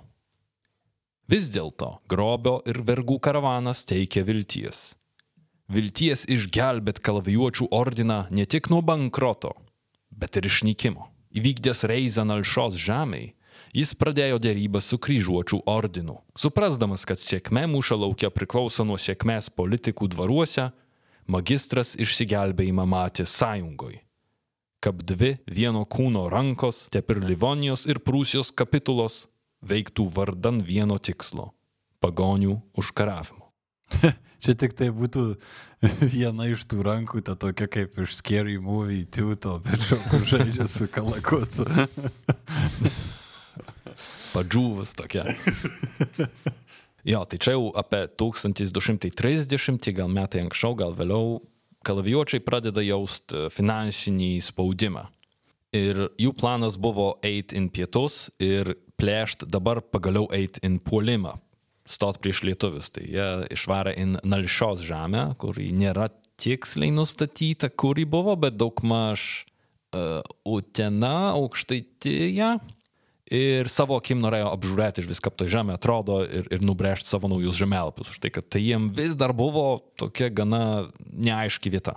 Vis dėlto grobio ir vergų karavanas teikia vilties. Vilties išgelbėt kalavijuočių ordiną ne tik nuo bankroto, bet ir išnykimo. Įvykdęs reizą Nalšos žemėje, jis pradėjo dėrybą su kryžiuočių ordinu. Suprasdamas, kad sėkmė mūšio laukia priklauso nuo sėkmės politikų dvaruose, magistras išsigelbėjimą matė sąjungoj. Kaip dvi vieno kūno rankos, taip ir Livonijos ir Prūsijos kapitulos veiktų vardan vieno tikslo - pagonių užkaravimo. Čia tik tai būtų viena iš tų rankų, ta tokia kaip iš Scary Movie Tiuto, bet kur žaidžia su kalakutu. Padžūvas tokia. Jo, tai čia jau apie 1230, gal metai anksčiau, gal vėliau, kalavijuočiai pradeda jausti finansinį spaudimą. Ir jų planas buvo eiti in pietus ir plėšt dabar pagaliau eiti in puolimą, stot prieš lietuvius. Tai jie išvarė in Nalšios žemę, kuri nėra tiksliai nustatyta, kuri buvo, bet daugmaž uh, Utena, aukštaityje. Ir savo akim norėjo apžiūrėti iš viską, tai žemė atrodo ir, ir nubrėžti savo naujus žemėlapius. Už tai, kad tai jiem vis dar buvo tokia gana neaiški vieta.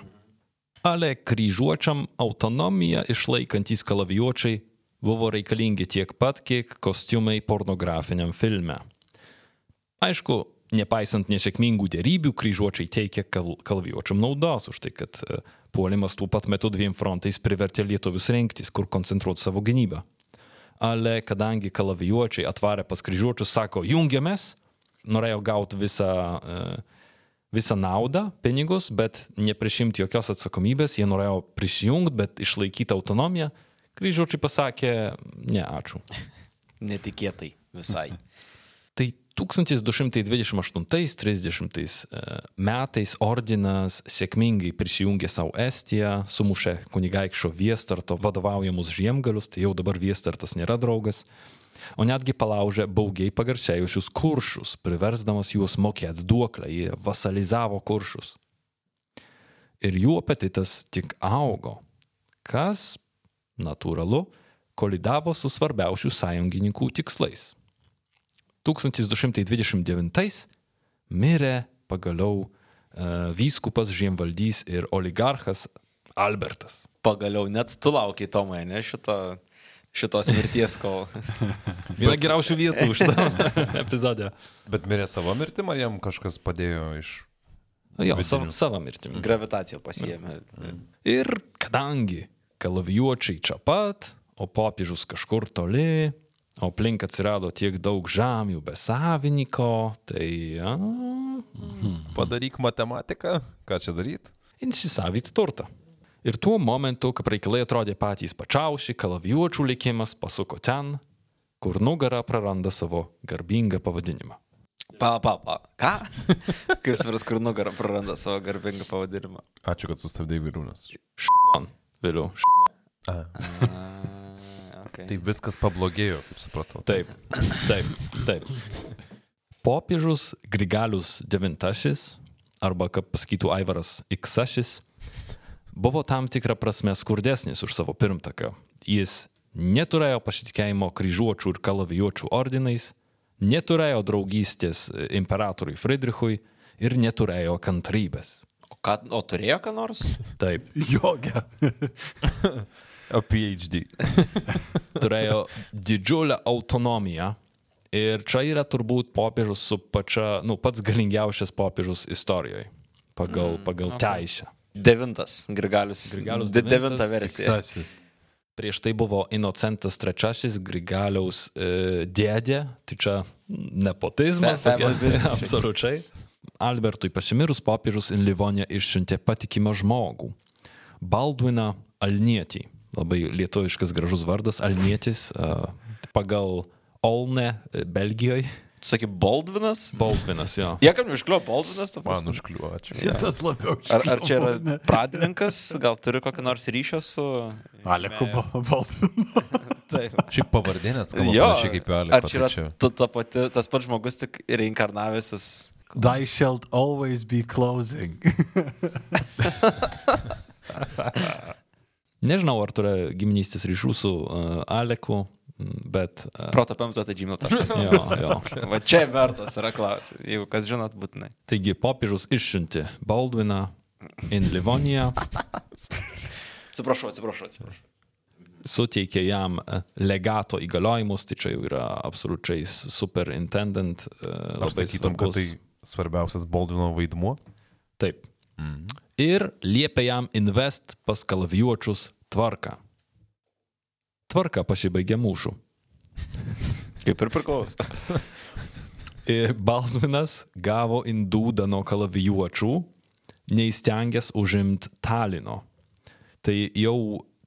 Ale kryžiuočiam autonomiją išlaikantys kalavijuočiai buvo reikalingi tiek pat, kiek kostiumai pornografiniam filme. Aišku, nepaisant nesėkmingų dėrybių, kryžiuočiai teikia kal kalvijuočiam naudos už tai, kad e, puolimas tuo pat metu dviem frontais privertė lietuvius rinktis, kur koncentruoti savo gynybą. Ale kadangi kalavijuočiai atvarė pas kryžiuočius, sako, jungiamės, norėjo gauti visą, e, visą naudą, pinigus, bet neprisimti jokios atsakomybės, jie norėjo prisijungti, bet išlaikyti autonomiją, kryžiuočiai pasakė, ne, ačiū. Netikėtai visai. Tai 1228-30 metais ordinas sėkmingai prisijungė savo Estiją, sumušė kunigaikščio Viestarto vadovaujamus žiemgalius, tai jau dabar Viestartas nėra draugas, o netgi palaužė baugiai pagarsėjusius kuršus, priversdamas juos mokėti duoklę, jie vasalizavo kuršus. Ir jų apetitas tik augo, kas, natūralu, kolidavo su svarbiausių sąjungininkų tikslais. 1229 mirė pagaliau uh, vyskupas, žiemvaldys ir oligarchas Albertas. Pagaliau net tu laukiai, Tomai, ne šito, šitos mirties, kol. Viena geriausių vietų šitą epizodę. Bet mirė savo mirtim, ar jam kažkas padėjo iš... Jo, Vidinių. savo, savo mirtimi. Gravitacija pasiemė. Ir kadangi kalavijuočiai čia pat, o popiežius kažkur toli, o aplink atsirado tiek daug žemių be savininko, tai... A, Padaryk matematiką, ką čia daryti? įsisavyti turtą. Ir tuo momentu, kai reikalai atrodė patys pačiausi, kalavijuočių likimas pasuko ten, kur nugara praranda savo garbingą pavadinimą. Pa, pa, pa. Ką? Kaip svaras, kur nugarą praranda savo garbingą pavadinimą. Ačiū, kad sustabdėjai vyrūnas. Šknon. Vėliau. Šknon. Okay. Tai viskas pablogėjo, kaip supratau. Taip, taip, taip. Popiežius Grigalius IX, arba kaip pasakytų Aivaras Iksašis, buvo tam tikrą prasme skurdesnis už savo pirmtaką. Jis neturėjo pasitikėjimo kryžiuočių ir kalavijuočių ordinais, neturėjo draugystės imperatoriui Friedrichui ir neturėjo kantrybės. O, ką, o turėjo ką nors? Taip, Jogia. A PhD. turėjo didžiulę autonomiją. Ir čia yra turbūt popiežius su pačia, nu, pats galingiausias popiežius istorijoje pagal, pagal okay. teisę. Devintas, Grigalius. Grigalius de, devintas, devinta versija. Sasis. Prieš tai buvo Inocentas III, Grigaliaus e, dėdė, tai čia nepotizmas, tokia- absoliučiai. Albertui pasimirus popiežius į Livoniją išsiuntė patikimą žmogų. Baldwiną Alnietį. Labai lietuviškas gražus vardas Alnietis pagal Olne e, Belgijoje. Sakai, Baldvinas? Baldvinas, jo. Jie kam neužkliuvo Baldvinas? ta Man prasme? užkliuočiau. Šitas labiau Ar, ar čia yra pradininkas, gal turi kokį nors ryšio su... Aleku Baldvinu. Taip. Šiaip pavardė net skamba Jo, panašiai kaip Aleko. ar čia yra ta, ta pati, tas pats žmogus tik reinkarnavęsis? Thy shalt always be closing. Nežinau, ar turi giminystės ryšių su uh, Aleku, bet... Uh, Protopemza.gmail.com. jo, jo. Va čia vertas yra klausimas. Jeigu kas žinot, būtinai. Taigi popiežius išsiuntė Baldviną į Livoniją, Atsiprašau, atsiprašau, atsiprašau. suteikė jam e, legato įgaliojimus, tai čia jau yra absoliučiai superintendent. e, Ar Labai sakytum, kad svarbus. tai svarbiausias Baldvino vaidmuo? Taip. Ir liepė jam invest pas kalavijuočius tvarką. Tvarka pasibaigė mūšų. Kaip ir priklauso. Ir Baldvinas gavo indūdą nuo kalavijuočių, neįstengęs užimti Talino. Tai jau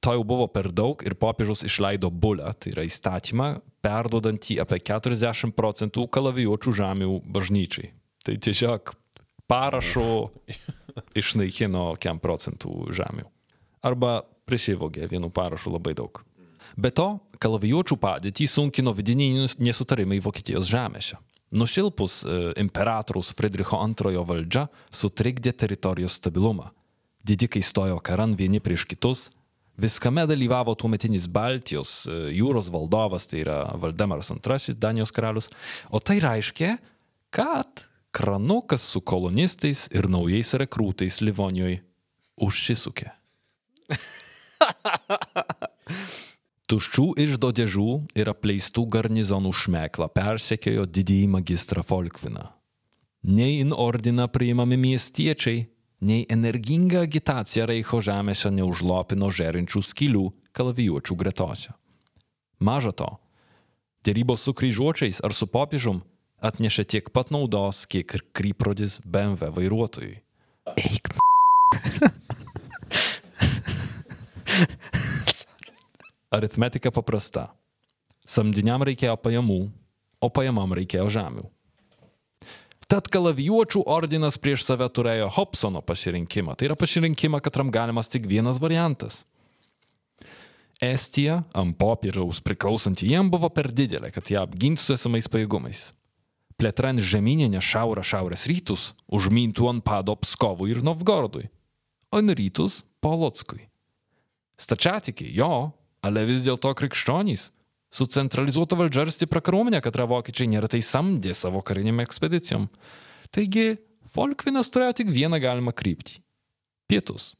to jau buvo per daug ir popiežius išleido bulę, tai yra įstatymą, perduodantį apie 40 procentų kalavijuočių žemių bažnyčiai. Tai tiesiog parašo išnaikino 100 procentų žemių. Arba prisivogė vienu parašu labai daug. Be to, kalavijuočių padėtį sunkino vidiniai nesutarimai Vokietijos žemėse. Nušilpus e, imperatoriaus Friedricho II valdžia sutrikdė teritorijos stabilumą. Didikai stojo karan vieni prieš kitus, viskame dalyvavo tuometinis Baltijos e, jūros valdovas, tai yra Valdemaras II, Danijos karalius, o tai reiškia, kad kranukas su kolonistais ir naujais rekrūtais Livonijoje užsisukė. Tuščių išdo dėžų ir apleistų garnizonų šmeklą persekiojo didįjį magistrą Folkviną. Nei in ordiną priimami miestiečiai, nei energinga agitacija Reicho žemėse neužlopino žerinčių skylių kalavijuočių gretose. Maža to, dėrybos su kryžiuočiais ar su popiežum atnešė tiek pat naudos, kiek ir kryprodis BMW vairuotojui. Eik. Aritmetika paprasta. Samdiniam reikėjo pajamų, o pajamam reikėjo žemių. Tad kalavijuočių ordinas prieš save turėjo Hobsono pasirinkimą. Tai yra pasirinkimą, katram galimas tik vienas variantas. Estija ant popieriaus priklausanti jiem buvo per didelė, kad ją apgintų su esamais pajėgumais. Plėtra ant žemyninę šiaurę šiaurės rytus užmintų ant pado Pskovui ir Novgorodui, o ant rytus Polotskui. Stačiatikiai, jo, ale vis dėlto krikščionys. Su centralizuota valdžia ir stipra kariuomenė, kad vokiečiai neretai samdė savo kariniam ekspedicijom. Taigi, Folkvinas turėjo tik vieną galimą kryptį - pietus.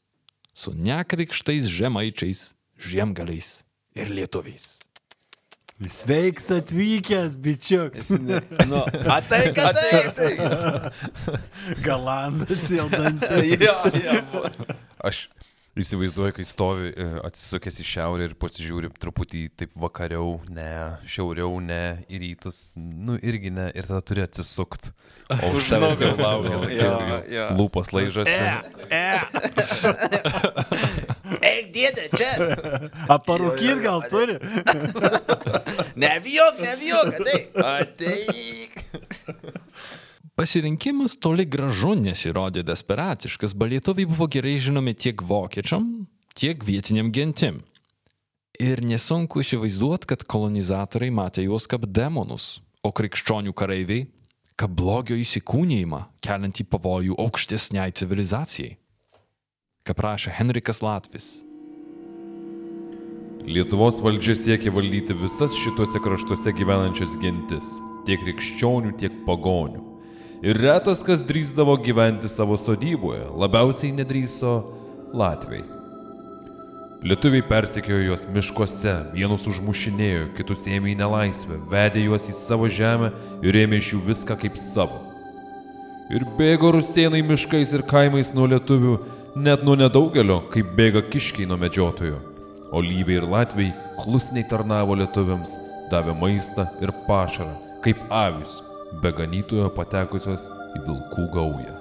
Su nekrikštais žemaičiais, žiemgaliais ir lietuviais. Sveiks atvykęs, bičiuks. Nu, atai, kad tai. Galandas jau dantis. Jo, jo. Aš įsivaizduoju, kai stovi e, atsisukęs į šiaurę ir pasižiūri truputį taip vakariau, ne, šiauriau, ne, į rytus, nu irgi ne, ir tada turi atsisukti. O už tavęs jau laukia, Jo, tokia jo. lūpos laižasi. Eik, dėdė, čia. Aparūkyt gal turi? Nebijok, nebijok, ateik. Ateik. Pasirinkimas toli gražu nesirodė desperatiškas, bet lietuviai buvo gerai žinomi tiek vokiečiam, tiek vietiniam gentim. Ir nesunku įsivaizduoti, kad kolonizatoriai matė juos kaip demonus, o krikščionių kareiviai kaip blogio įsikūnymą, keliantį pavojų aukštesniai civilizacijai. Kaip rašė Henrikas Latvis. Lietuvos valdžia siekia valdyti visas šituose kraštuose gyvenančias gentis, tiek krikščionių, tiek pagonių. Ir retas, kas drįsdavo gyventi savo sodyboje, labiausiai nedrįso Latviai. Lietuviai persekiojo juos miškuose, vienus užmušinėjo, kitus ėmė į nelaisvę, vedė juos į savo žemę ir ėmė iš jų viską kaip savo. Ir bėgo rusienai miškais ir kaimais nuo lietuvių, net nuo nedaugelio, kaip bėga kiškiai nuo medžiotojų. O lyviai ir latviai klusniai tarnavo lietuviams, davė maistą ir pašarą, kaip avis, be ganytojo patekusios į vilkų gaują.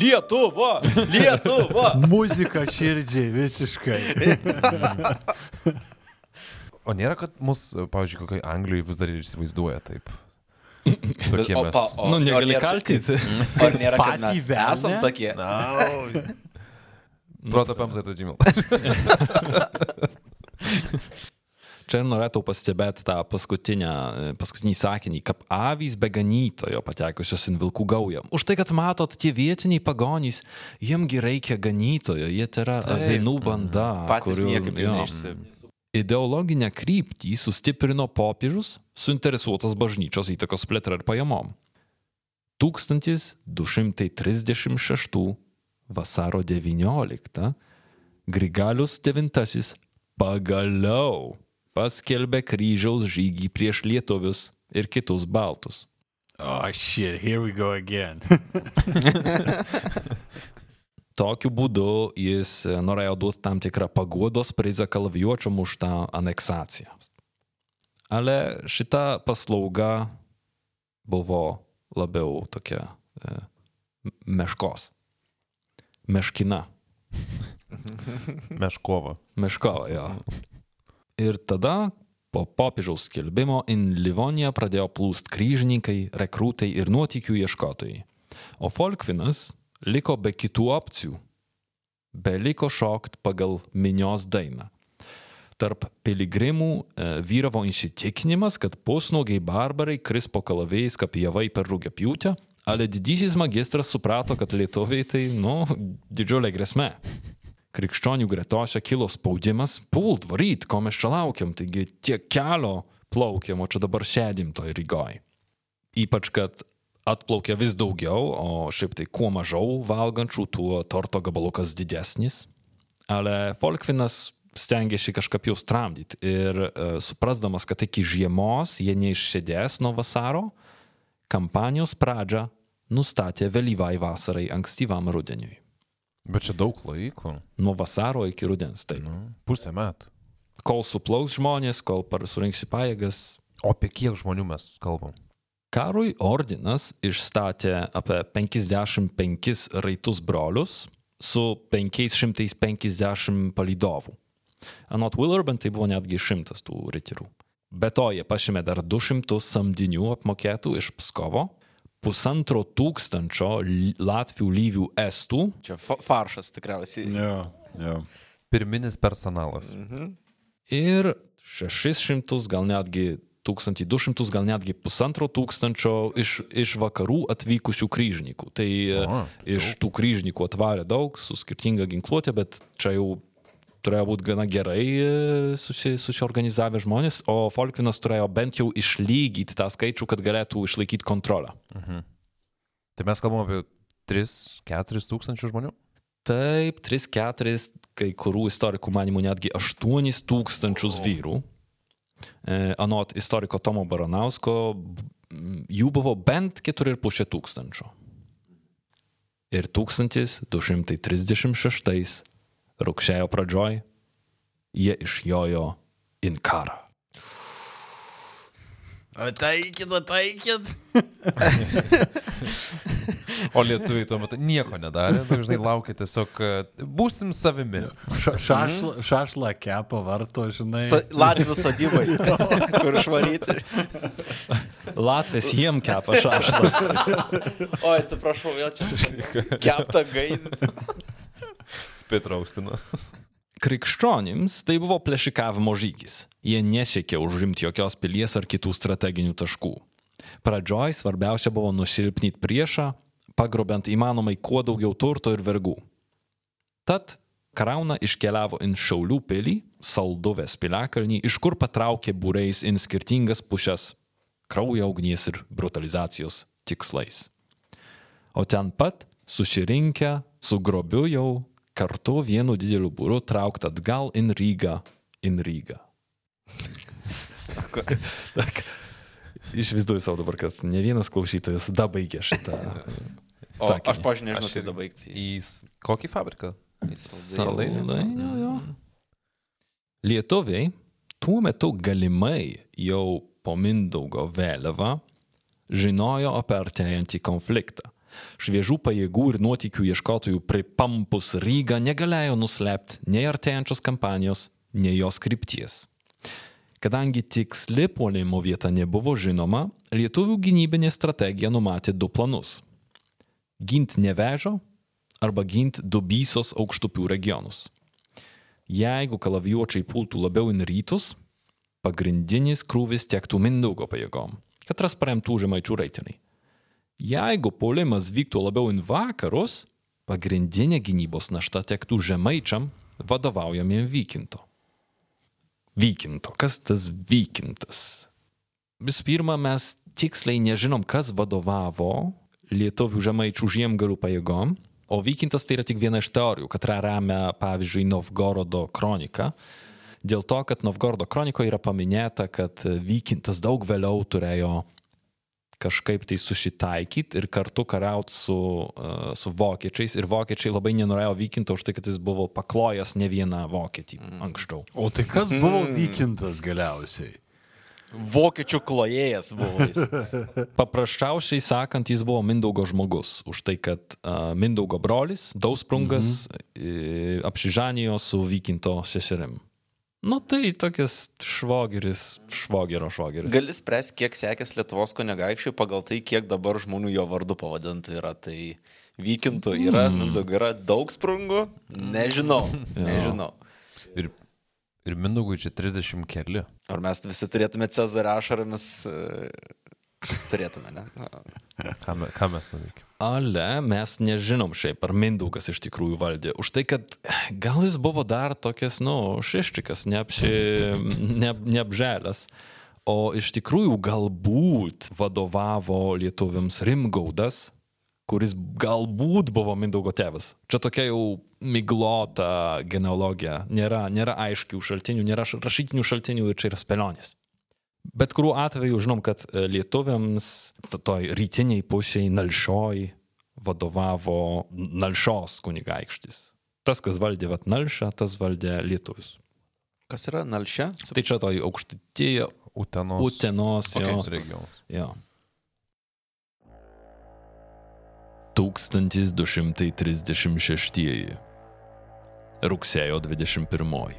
Lietuva! Lietuva! Muzika širdžiai visiškai. O nėra, kad mus, pavyzdžiui, kokiai Anglijai vis dar ir įsivaizduoja taip. Tokie O, mes. pa, o, Nu, o negali kaltinti. Ar nėra, kad mes esam tokie? Protapams tai Gmail. Čia norėtų pastebėti tą paskutinį sakinį, kad avys be ganytojo patekusios į vilkų gaują. Už tai, kad matot, tie vietiniai pagonys, jiemgi reikia ganytojo, jie tai yra avinų banda. Patys kurių- niekaip jau neišsi. Ideologinę kryptį sustiprino popiežius, suinteresuotas bažnyčios įtakos plėtra ir pajamom. 1236 vasaro 19 Grigalius IX pagaliau paskelbė kryžiaus žygį prieš lietuvius ir kitus baltus. Oh shit, here we go again. Tokiu būdu jis e, norėjo duoti tam tikrą paguodos prizą kalavijuočiam už tą aneksaciją. Ale šita paslauga buvo labiau tokia e, meškos. Meškina. Meškova. Meškova, jo. Ir tada po popiežiaus skelbimo į Livoniją pradėjo plūst kryžininkai, rekrūtai ir nuotykių ieškotojai. O Folkvinas liko be kitų opcijų. Beliko šokt pagal minios dainą. Tarp piligrimų e, vyravo įsitikinimas, kad pusnuogiai barbarai kris po kalavėjais kaip javai per rūgapjūtę, ale didysis magistras suprato, kad lietuviai tai, nu, didžiulė grėsmė krikščionių gretose kilo spaudimas, pult, varyt, ko mes čia laukiam, taigi tiek kelio plaukiam, o čia dabar sėdim toj Rygoj. Ypač, kad atplaukia vis daugiau, o šiaip tai kuo mažiau valgančių, tuo torto gabalukas didesnis. Ale Folkvinas stengiasi kažkaip jau tramdyti ir e, suprasdamas, kad iki žiemos jie neišsėdės nuo vasaro, kampanijos pradžią nustatė vėlyvai vasarai, ankstyvam rudeniui. Bet čia daug laiko. Nuo vasaro iki rudens. Taip. Nu, pusę metų. Kol suplauks žmonės, kol surinksi pajėgas. O apie kiek žmonių mes kalbam? Karui ordinas išstatė apie 55 raitus brolius su 550 palydovų. Anot Willerben tai buvo netgi šimtas tų riterių. Be to jie pašėmė dar 200 samdinių apmokėtų iš Pskovo, pusantro tūkstančio Latvių, Lyvių, Estų, Čia fa faršas tikriausiai. jo, jo. Pirminis personalas. ir 600, gal netgi 1200, gal netgi pusantro tūkstančio iš, iš vakarų atvykusių kryžininkų. Tai O, o, iš tų kryžininkų atvarė daug su skirtinga ginkluotė, bet čia jau turėjo būti gana gerai e, susi, susiorganizavę žmonės, o Folkvinas turėjo bent jau išlygyti tą skaičių, kad galėtų išlaikyti kontrolę. Tai mes kalbam apie 3-4 tūkstančių žmonių? Taip, 3-4, kai kurių istorikų manimų netgi 8 tūkstančius vyrų. E, Anot istoriko Tomo Baranausko, jų buvo bent 4,5 tūkstančio. Ir 1236 rugsėjo pradžioj jie išjojo Inkarą. Ataikit, ataikit. O lietuviai tuo metu nieko nedarė, dažnai laukia tiesiog, kad būsim savimi. Ša, šašla, šašla kepa varto, žinai. Sa Latvijos sodybai, kur išvaryti. Latvijas jiem kepa šaštą. O, atsiprašau, vėl čia kepta gaidinti. Spitraustina. Krikščionims tai buvo plėšikavimo žygis. Jie nesiekė užimti jokios pilies ar kitų strateginių taškų. Pradžioj svarbiausia buvo nusilpnyti priešą, pagrobent įmanomai kuo daugiau turto ir vergų. Tad Krauna iškeliavo į Šaulių pilį, Salduvės piliakalnį, iš kur patraukė būreis į skirtingas pušes kraujo ugnies ir brutalizacijos tikslais. O ten pat susirinkę su grobiu jau kartu vienu dideliu būru traukt atgal in Rygą, in Rygą. Tak, Išvaizduoju savo dabar, kad ne vienas klausytojas dabaigė šitą. O sakinį. aš, pažiūrėjau, nežinau, kaip dabaigti. Į kokį fabriką? Saldainių, jo. Lietuviai tuo metu galimai jau po Mindaugo vėliavą žinojo apie artėjantį konfliktą. Šviežų pajėgų ir nuotykių ieškotojų pripampus Rygą negalėjo nuslėpti nei artėjančios kampanijos, nei jos krypties. Kadangi tiksli puolimo vieta nebuvo žinoma, lietuvių gynybinė strategija numatė du planus - ginti nevežo arba ginti Dubysos aukštupių regionus. Jeigu kalavijuočiai pultų labiau į rytus, pagrindinis krūvis tektų Mindaugo pajėgom, katras paremtų žemaičių raitiniai. Jeigu puolimas vyktų labiau į vakarus, pagrindinė gynybos našta tektų žemaičiam vadovaujamiem vykinto. Vykinto, kas tas vykintas? Visų pirma, mes tiksliai nežinom, kas vadovavo lietuvių žemaičių žiemgalių pajėgom, o vykintas tai yra tik viena iš teorijų, kurią remia, pavyzdžiui, Novgorodo kronika. Dėl to, kad Novgorodo kronikoje yra paminėta, kad vykintas daug vėliau turėjo kažkaip tai susitaikyti ir kartu kariauti su, uh, su vokiečiais. Ir vokiečiai labai nenorėjo vykinto už tai, kad jis buvo paklojęs ne vieną vokietį anksčiau. O tai kas buvo vykintas galiausiai? Vokiečių klojėjas buvo jis. Paprasčiausiai sakant, jis buvo Mindaugo žmogus. Už tai, kad uh, Mindaugo brolis, Dausprungas, mhm. apsižanijo su Vykinto seserim. Nu tai tokias švogeris, švogero švogeris. Gali spręs, kiek sekės Lietuvos kunigaikščiui pagal tai, kiek dabar žmonių jo vardu pavadintų yra. Tai vykintų yra, mm. Mindaugo yra daug sprungų, nežinau, nežinau. Ir, ir Mindaugui čia 30 keli. Ar mes visi turėtume Cezarą ašaromis, e, turėtume, ne? Ką, me, ką mes nuveikėme? Ale mes nežinom šiaip, ar Mindaugas iš tikrųjų valdė. Už tai, kad gal jis buvo dar tokias, nu, šeščikas, neapši, ne, neapželęs. O iš tikrųjų galbūt vadovavo lietuviams Rimgaudas, kuris galbūt buvo Mindaugo tėvas. Čia tokia jau miglota genealogija. Nėra, nėra aiškių šaltinių, nėra rašytinių šaltinių ir čia yra spėlionės. Bet kuriuo atveju žinom, kad e, lietuviams to- toj rytiniai pusėje Nalšioj vadovavo Nalšos kunigaikštis. Tas, kas valdė vat Nalšą, tas valdė lietuvius. Kas yra Nalšia? Tai čia toj aukštytėje Utenos. Utenos jo, Kokios regionas. jo. 1236. Rugsėjo 21.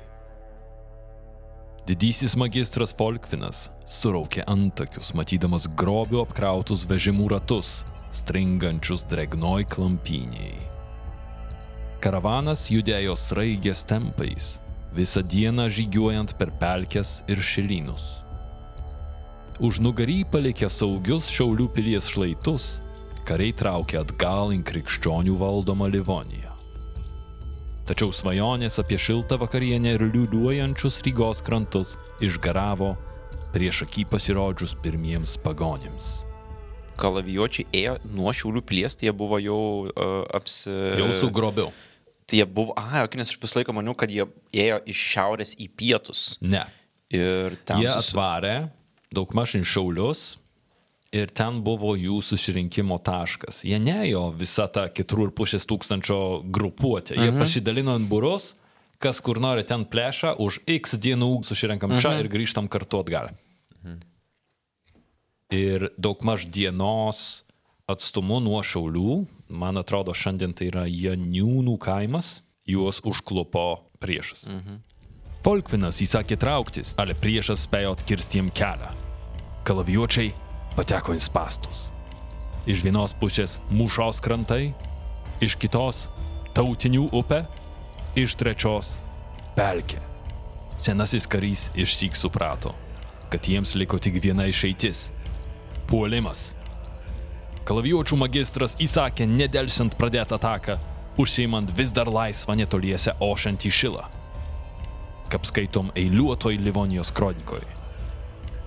Didysis magistras Folkvinas suraukė antakius, matydamas grobių apkrautus vežimų ratus, stringančius dregnoj klampyniai. Karavanas judėjo sraigės tempais, visą dieną žygiuojant per pelkes ir šilynus. Už nugarį palikę saugius Šiaulių pilies šlaitus, kariai traukė atgal į krikščionių valdomą Livoniją. Tačiau svajonės apie šiltą vakarienę ir liūliuojančius Rygos krantus išgaravo prieš akį pasirodžius pirmiems pagonėms. Kalavijuočiai ėjo nuo Šiaulių pilies, tai jie buvo jau uh, apsi... Jau su grobiu. Tai jie buvo, a, ok, nes aš visą laiką maniau, kad jie ėjo iš šiaurės į pietus. Ne. Ir ten Jie susi- atvarė daugmaž į Šiaulius ir ten buvo jų susirinkimo taškas. Jie neėjo visą tą 4,5 tūkstančio grupuotę. Jie mhm. pasidalino ant burus, kas kur nori ten plėšą, už X dienų susirinkam mhm. čia ir grįžtam kartu atgal. Mhm. Ir daugmaž dienos atstumu nuo Šiaulių, man atrodo, šiandien tai yra Janiūnų kaimas, juos užklupo priešas. Mhm. Folkvinas įsakė trauktis, ale priešas spėjo atkirsti jiem kelią. Kalavijuočiai pateko į spastus. Iš vienos pusės mūšos krantai, iš kitos tautinių upė, iš trečios pelkė. Senasis karys išsyk suprato, kad jiems liko tik viena išeitis - puolimas. Kalavijuočių magistras įsakė nedelsiant pradėti ataką, užsiimant vis dar laisvą netoliese ošiantį šilą kaip skaitom eiliuotoj Livonijos kronikoje.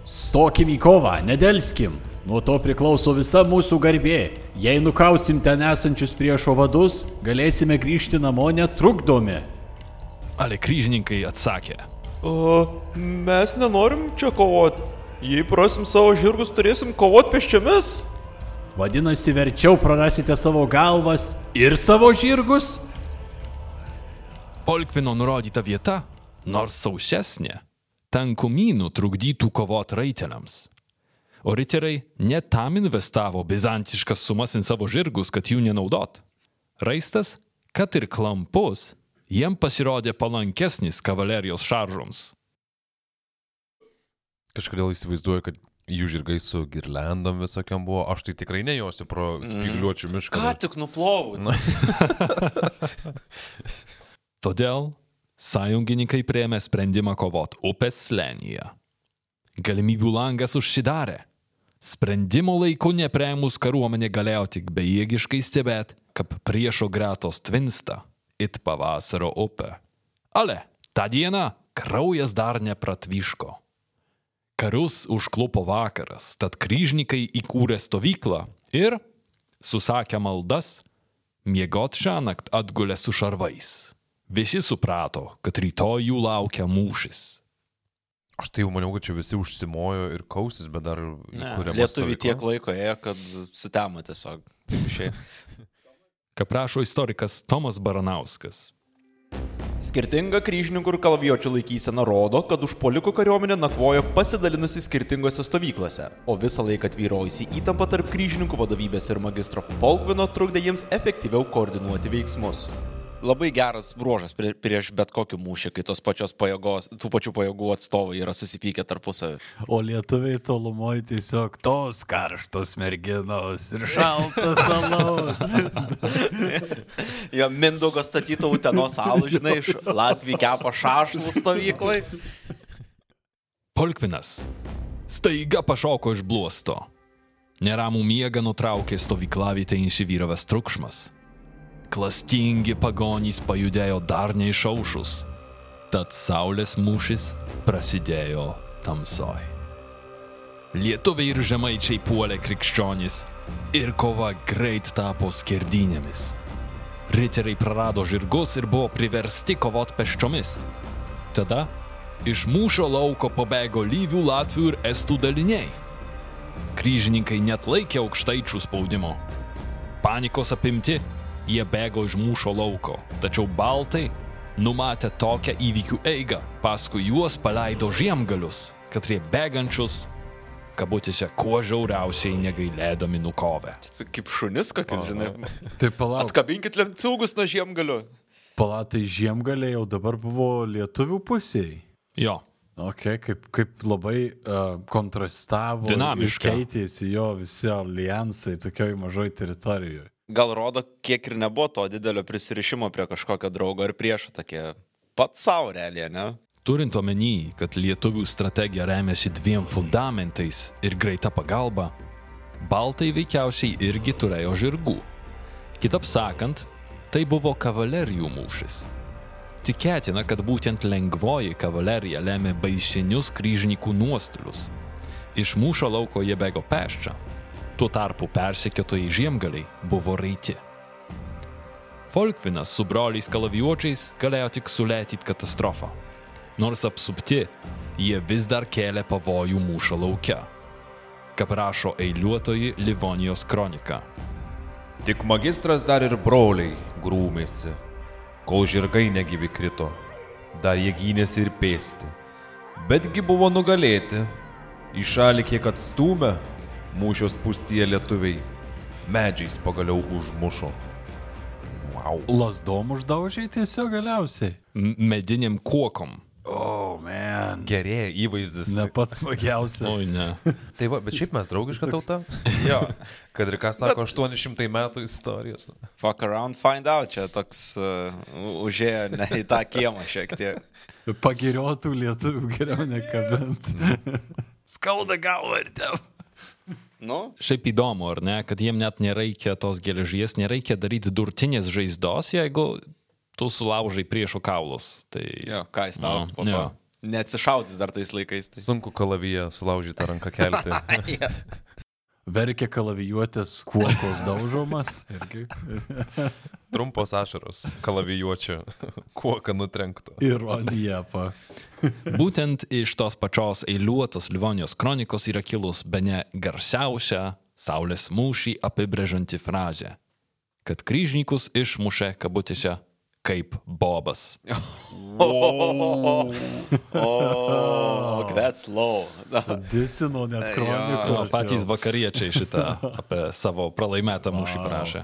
Stokim į kovą, nedelskim. Nuo to priklauso visa mūsų garbė. Jei nukausim ten esančius priešo vadus, galėsime grįžti namo netrukdomi. Ale kryžininkai atsakė. O, mes nenorim čia kovoti. Jei prasim savo žirgus, turėsim kovoti peščiamis. Vadinasi, verčiau prarasite savo galvas ir savo žirgus? Polkvino nurodyta vieta, nors sausesnė, tankumynų trukdytų kovot raiteliams. O riteriai net tam investavo bizantiškas sumas į savo žirgus, kad jų nenaudot. Raistas, kad ir klampus, jiem pasirodė palankesnis kavalerijos šaržoms. Kažkodėl įsivaizduoju, kad jų žirgai su girlandom visokiam buvo. Aš tai tikrai nejausiu pro spigliuočių mišką. Ką tik nuplovau. Todėl sąjungininkai priemė sprendimą kovot upės slenyje. Galimybių langas užsidarė. Sprendimo laiku neprieimus kariuomenė galėjo tik bejėgiškai stebėti, kaip priešo gretos tvinsta it pavasario upė. Ale tą dieną kraujas dar nepratvyško. Karius užklupo vakaras, tad kryžnikai įkūrė stovyklą ir, susakę maldas, miegot šią naktį atgulė su šarvais. Visi suprato, kad rytoj jų laukia mūšis. Aš tai jau maniau, kad čia visi užsimojo ir kausis, bet dar įkūrė Lietuvių tiek laiko ėjo, kad sutemo tiesiog. Taip išėjo. Kaip rašo istorikas Tomas Baranauskas. Skirtinga kryžininkų ir kalavijočių laikysena rodo, kad užpolikų kariuomenė nakvojo pasidalinusi skirtingose stovyklose, o visą laiką tvyrojusi įtampa tarp kryžininkų vadovybės ir magistro Polkvino trukdė jiems efektyviau koordinuoti veiksmus. Labai geras bruožas prie, prieš bet kokį mūšį, kai tos pačios pajėgos, tų pačių pajėgų atstovai yra susipykę tarpusavį. O lietuviai tolumoje tiesiog tos karštos merginos ir šaltas alaus. Jo Mindaugo statyto Utenos salų, žinai, iš Latvijų kepa šašlų stovyklai. Polkvinas staiga pašoko iš bluosto. Neramų miegą nutraukė stovyklavietę įsivyravęs triukšmas. Klastingi pagonys pajudėjo dar neišaušus, tad saulės mūšis prasidėjo tamsoj. Lietuviai ir žemaičiai puolė krikščionys ir kova greit tapo skerdynėmis. Riteriai prarado žirgus ir buvo priversti kovot peščiomis. Tada iš mūšio lauko pabėgo lyvių, latvių ir estų daliniai. Kryžininkai net laikė aukštaičių spaudimo. Panikos apimti, jie bėgo iš mūšio lauko, tačiau baltai, numatę tokią įvykių eigą, paskui juos paleido žiemgalius, kad jie bėgančius, kabutėse, kuo žiauriausiai negailėdami nukovė. Kaip šunis kokius, žinai. Tai palauk, Atkabinkit lemcūgus nuo žiemgalių. palatai žiemgaliai jau dabar buvo lietuvių pusėje. Jo, Ok, kaip, kaip labai uh, kontrastavo. ir Dinamiška. Keitėsi jo visi alijansai tokioj mažoj teritorijoje. Gal rodo, kiek ir nebuvo to didelio prisirišimo prie kažkokio draugo ar priešo, tokie pat savo realiai, ne? turint omeny, kad lietuvių strategija remiasi dviem fundamentais ir greita pagalba, baltai veikiausiai irgi turėjo žirgų. Kitap sakant, tai buvo kavalerijų mūšis. Tikėtina, kad būtent lengvoji kavalerija lemė baisinius kryžininkų nuostolius. Iš mūšio lauko jie bėgo peščia, tuo tarpu persekiotojai žiemgaliai buvo raiti. Folkvinas su broliais kalavijuočiais galėjo tik sulėtyti katastrofą. Nors apsupti, jie vis dar kėlė pavojų mūšio laukia. Kaip rašo eiliuotoji Livonijos kronika. Tik magistras dar ir broliai grūmėsi, kol žirgai negyvi krito, dar jie gynėsi ir pėsti. Betgi buvo nugalėti, į šalį kiek atstumę, mūšios pustyje lietuviai, medžiais pagaliau užmušo. Wow. Lasdom uždaužiai tiesiog galiausiai. M mediniam kuokom. O, oh, man. Gerėja įvaizdis. Ne pats smagiausias. Oi ne. Tai va, bet šiaip mes draugiška tauta. Jo. Kad ir ką sako 800 metų istorijos. Fuck around, find out. Čia toks uh, užėjo ne į tą kiemą šiek tiek. Pagiriotų lietuvių geriau nekabint. Skauda galva ir tev. Nu, Šiaip įdomu, ar ne, kad jiem net nereikia tos geležies, nereikia daryti durtinės žaizdos, jeigu tu sulaužai priešo kaulus. Tai... jo, ką jis tau Nu, po to. jo. Neatsišaudys dar tais laikais. Tai. Sunku kalavyje sulaužytą ranką kelti. Verkia kalavijuotės kuokos daužomas. Irgi. Trumpos ašaros kalavijuočio, kuoka nutrenkto. Ironija. Pa. Būtent iš tos pačios eiliuotos Livonijos kronikos yra kilus be ne garsiausia Saulės mūšį apibrėžianti frazė, kad kryžnikus išmušė kabutėse kaip bobas. Oh, that's low. Disino net Jo, kronikos. patys vakariečiai šitą apie savo pralaimėtą mūšį Wow. parašė.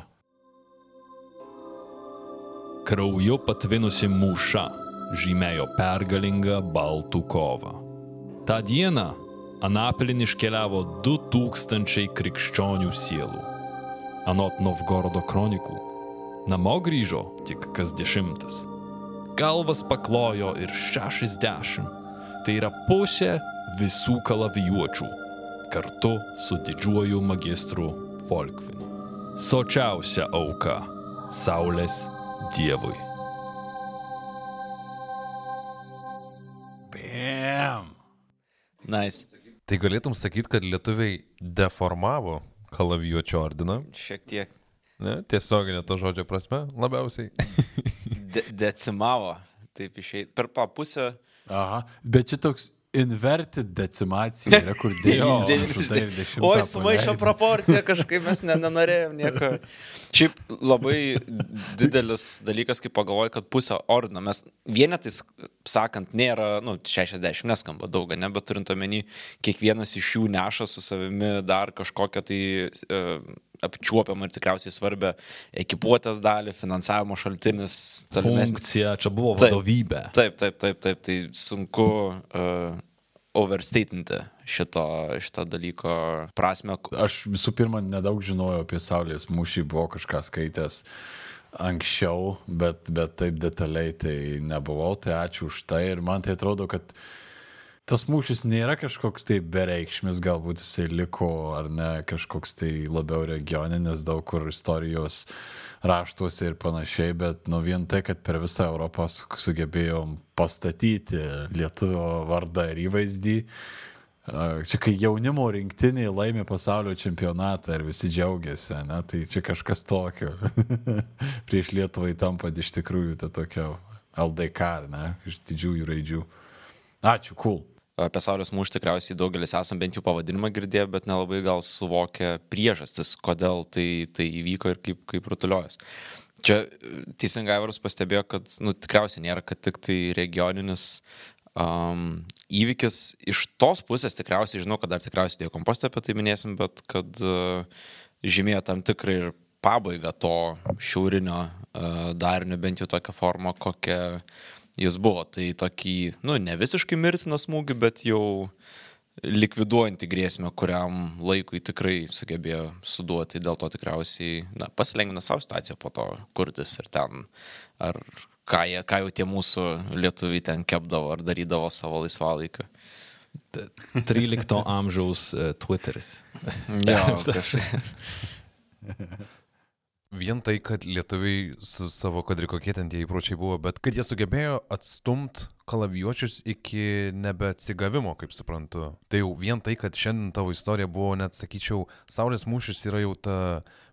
Krauju patvinusi mūša žymėjo pergalingą baltų kovą. Ta diena Anapilin iškeliavo 2000 krikščionių sielų. Anot Novgorodo kronikų, namo grįžo tik kas dešimtas. Galvas paklojo ir 60, tai yra pusė visų kalavijuočių, kartu su didžiuoju magistru Volkvinu. Sočiausia auka - Saulės Dievui. Bam. Nice. Tai galėtum sakyti, kad lietuviai deformavo kalavijuočio ordiną. Šiek tiek Ne, tiesioginė to žodžio prasme, labiausiai. de decimavo. Taip išėjai. Per pa pusę. Aha, bet čia toks inverted decimacija yra, kur 9 ir 10. Oi, sumaišo proporciją kažkaip mes ne, nenorėjom nieko. Šiaip labai didelis dalykas, kai pagalvoju, kad pusę ordino mes vienetais, sakant, nėra, nu, 60 neskamba daug, ne, bet turint omeny, kiekvienas iš jų neša su savimi dar kažkokią tai e, apčiuopiamą ir tikriausiai svarbę ekipuotės dalį, finansavimo šaltinis, tolimesnis. Funkcija čia buvo Taip. vadovybė. Taip, taip, taip, taip, tai sunku uh, overstatinti šito, šito dalyko prasme. Aš visų pirma nedaug žinojau apie Saulės mūšį, buvau kažką skaitęs anksčiau, bet, bet taip detaliai tai nebuvau, tai ačiū už tai ir man tai atrodo, kad tas mūšis nėra kažkoks tai bereikšmis, galbūt jisai liko ar ne kažkoks tai labiau regioninis, daug kur istorijos raštuose ir panašiai, bet nu vien tai, kad per visą Europą su- sugebėjom pastatyti lietuvio vardą ir įvaizdį, Čia kai jaunimo rinktinė laimė pasaulio čempionatą ir visi džiaugiasi, ne, tai čia kažkas tokio. Prieš Lietuvai tampa iš tikrųjų ta tokia LDK, ne, iš didžiųjų raidžių. Ačiū, cool. Apie Saulės mūšį tikriausiai daugelis esam bent jau pavadinimą girdėję, bet nelabai gal suvokia priežastis, kodėl tai, tai įvyko ir kaip, kaip rutuliojas. Čia e, teisingai Aivaras pastebėjo, kad nu, tikriausiai nėra, kad tik tai regioninis um, įvykis iš tos pusės, tikriausiai žinau, kad dar tikriausiai dėjo kompostą apie tai minėsim, bet kad uh, žymėjo tam tikrą ir pabaigą to šiaurinio uh, darinio, bent jau tokią formą, kokią jis buvo. Tai tokį, nu, ne visiškai mirtiną smūgį, bet jau likviduojantį grėsmę, kuriam laikui tikrai sugebėjo suduoti, dėl to tikriausiai na, pasilengvino savo situaciją po to kurtis ir ten, ar ką, jie, ką jau tie mūsų lietuviai ten kepdavo ar darydavo savo laisvalaikiu. 13 amžiaus e, Twitteris. Kažkaip. Vien tai, kad lietuviai su savo, kad ir kokie ten tie įpročiai buvo, bet kad jie sugebėjo atstumt kalavijuočius iki nebeatsigavimo, kaip suprantu. Tai jau vien tai, kad šiandien tavo istorija buvo, net sakyčiau, Saulės mūšis yra jau ta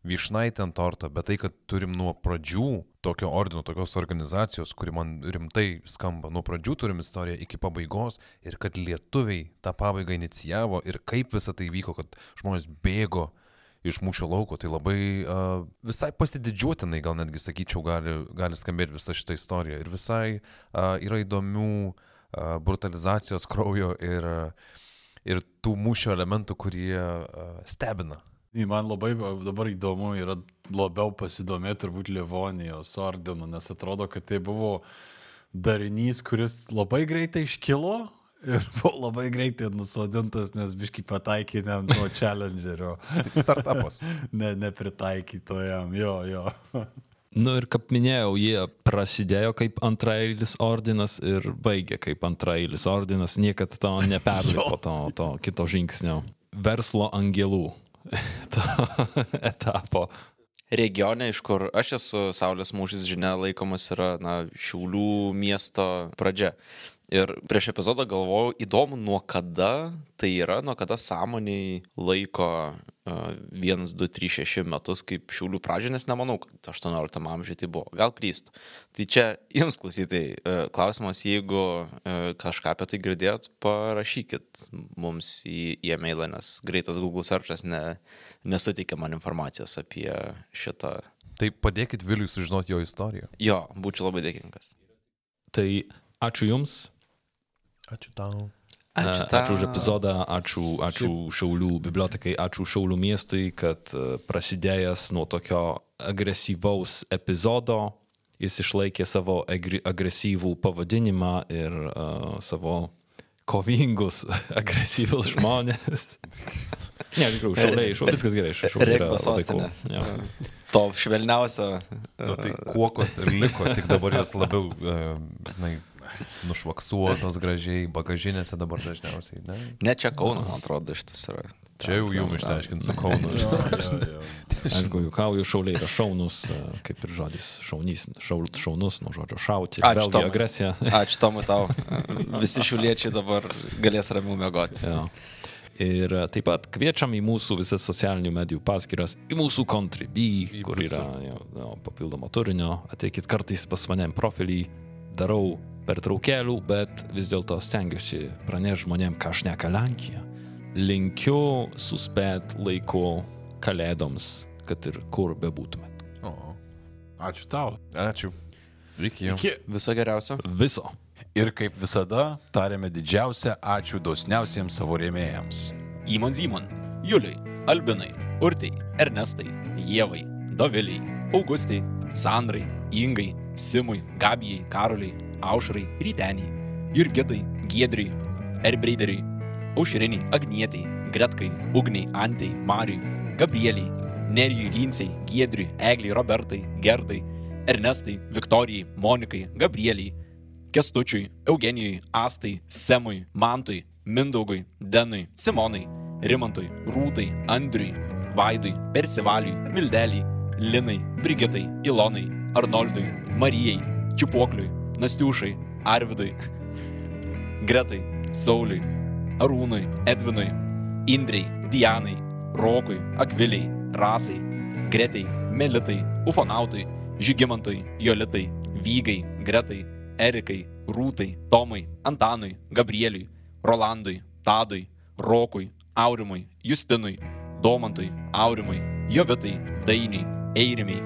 višnaitė ant torto, bet tai, kad turim nuo pradžių tokio ordino, tokios organizacijos, kuri man rimtai skamba, nuo pradžių turim istoriją iki pabaigos ir kad lietuviai tą pabaigą inicijavo ir kaip visa tai vyko, kad žmonės bėgo iš mūšio lauko, tai labai uh, visai pasididžiuotinai, gal netgi sakyčiau, gali, gali skambėti visa šita istorija. Ir visai uh, yra įdomių uh, brutalizacijos kraujo ir, ir tų mūšio elementų, kurie uh, stebina. Man labai dabar įdomu yra labiau pasidomėti turbūt Livonijos ordinu, nes atrodo, kad tai buvo darinys, kuris labai greitai iškilo ir buvo labai greitai nusodintas, nes biškai pataikė ne ant to challengerio, Startupas. ne, nepritaikyto jam, jo, jo. Nu ir kaip minėjau, jie prasidėjo kaip antrailis ordinas ir baigė kaip antrailis ordinas, niekad to neperlipo to, to kito žingsnio. Verslo angelų etapo. Regione, iš kur aš esu, Saulės mūšis žinia laikomas yra na, Šiaulių miesto pradžia. Ir prieš epizodą galvojau, įdomu, nuo kada tai yra, nuo kada sąmoniai laiko uh, 1, 2, 3, 6 metus kaip šiulių pradžia, nes nemanau, kad 18 amžiuje tai buvo. Gal klystų. Tai čia jums klausytai uh, klausimas, jeigu uh, kažką apie tai girdėt, parašykit mums į, į e-mailą, nes greitas Google searchas ne, nesuteikia man informacijos apie šitą. Tai padėkit Viliui sužinoti jo istoriją. Jo, būčiau labai dėkingas. Tai ačiū Jums. Ačiū tau. Ačiū, ačiū už epizodą, ačiū, ačiū Šaulių bibliotekai, ačiū Šaulių miestui, kad e, prasidėjęs nuo tokio agresyvaus epizodo jis išlaikė savo agresyvų pavadinimą ir uh, savo kovingus, agresyvus žmonės. ne, tikrai, šauliai, šauliai, viskas gerai, Regbio labai sostinė. cool. To švelniausio. Nu, tai kuokos ir liko, tik dabar jos labiau uh, na, nušvaksuotos gražiai, bagažinėse dabar dažniausiai. Ne? Ne čia Kauno, man atrodo, šitas yra. Čia jau jums išsiaiškinti su Kaunu. Aišku, juokauju, šauliai yra šaunus, e, kaip ir žodis šaunys, šaul, šaunus, nuo žodžio šauti. Ačiū, Tomai. agresija. Ačiū Tomui tau. Visi šiuliečiai dabar galės ramiau mėgoti. Jo. Ir e, taip pat kviečiam į mūsų visas socialinių medijų paskyras, į mūsų Contribui, kur yra jo, jo, papildomo turinio. Ateikit kartais pas manim profilį, darau per traukelių, bet vis dėlto stengiuosi pranešti žmonėm, ką aš neka Lenkija. Linkiu suspėt laiku kalėdoms, kad ir kur bebūtume. O, Ačiū tau. ačiū. Iki. Iki. Viso geriausio. Viso. Ir kaip visada, tariame didžiausią ačiū dosniausiems savo rėmėjams. Įmon Zymon, Juliui, Albinai, Urtai, Ernestai, Jėvai, Doviliai, Augustai, Sandrai, Ingai, Simui, Gabijai, Karoliai, Aušrai, Ryteniai, Jurgitai, Giedriui, Erbreideriui, Aušriniai, Agnietai, Gretkai, Ugniai, Antai, Mariui, Gabrieliai, Nerijui, Linsei, Giedriui, Egliai, Robertai, Gerdai, Ernestai, Viktorijai, Monikai, Gabrieliai, Kestučiui, Eugenijui, Astai, Semui, Mantui, Mindaugui, Denui, Simonai, Rimantui, Rūtai, Andriui, Vaidui, Persivaliui, Mildeliai, Linai, Brigitai, Ilonai, Arnoldui, Marijai, Čiupuokliui, Nastiušai, Arvidui, Gretai, Sauliui, Arūnui, Edvinui, Indrei, Dianai, Rokui, Akviliai, Rasai, Gretai, Melitai, Ufonautui, Žygimantui, Jolitai, Vygai, Gretai, Erikai, Rūtai, Tomai, Antanui, Gabrieliui, Rolandui, Tadui, Rokui, Aurimui, Justinui, Domantui, Aurimui, Jovitai, Dainiui, Eirimiai,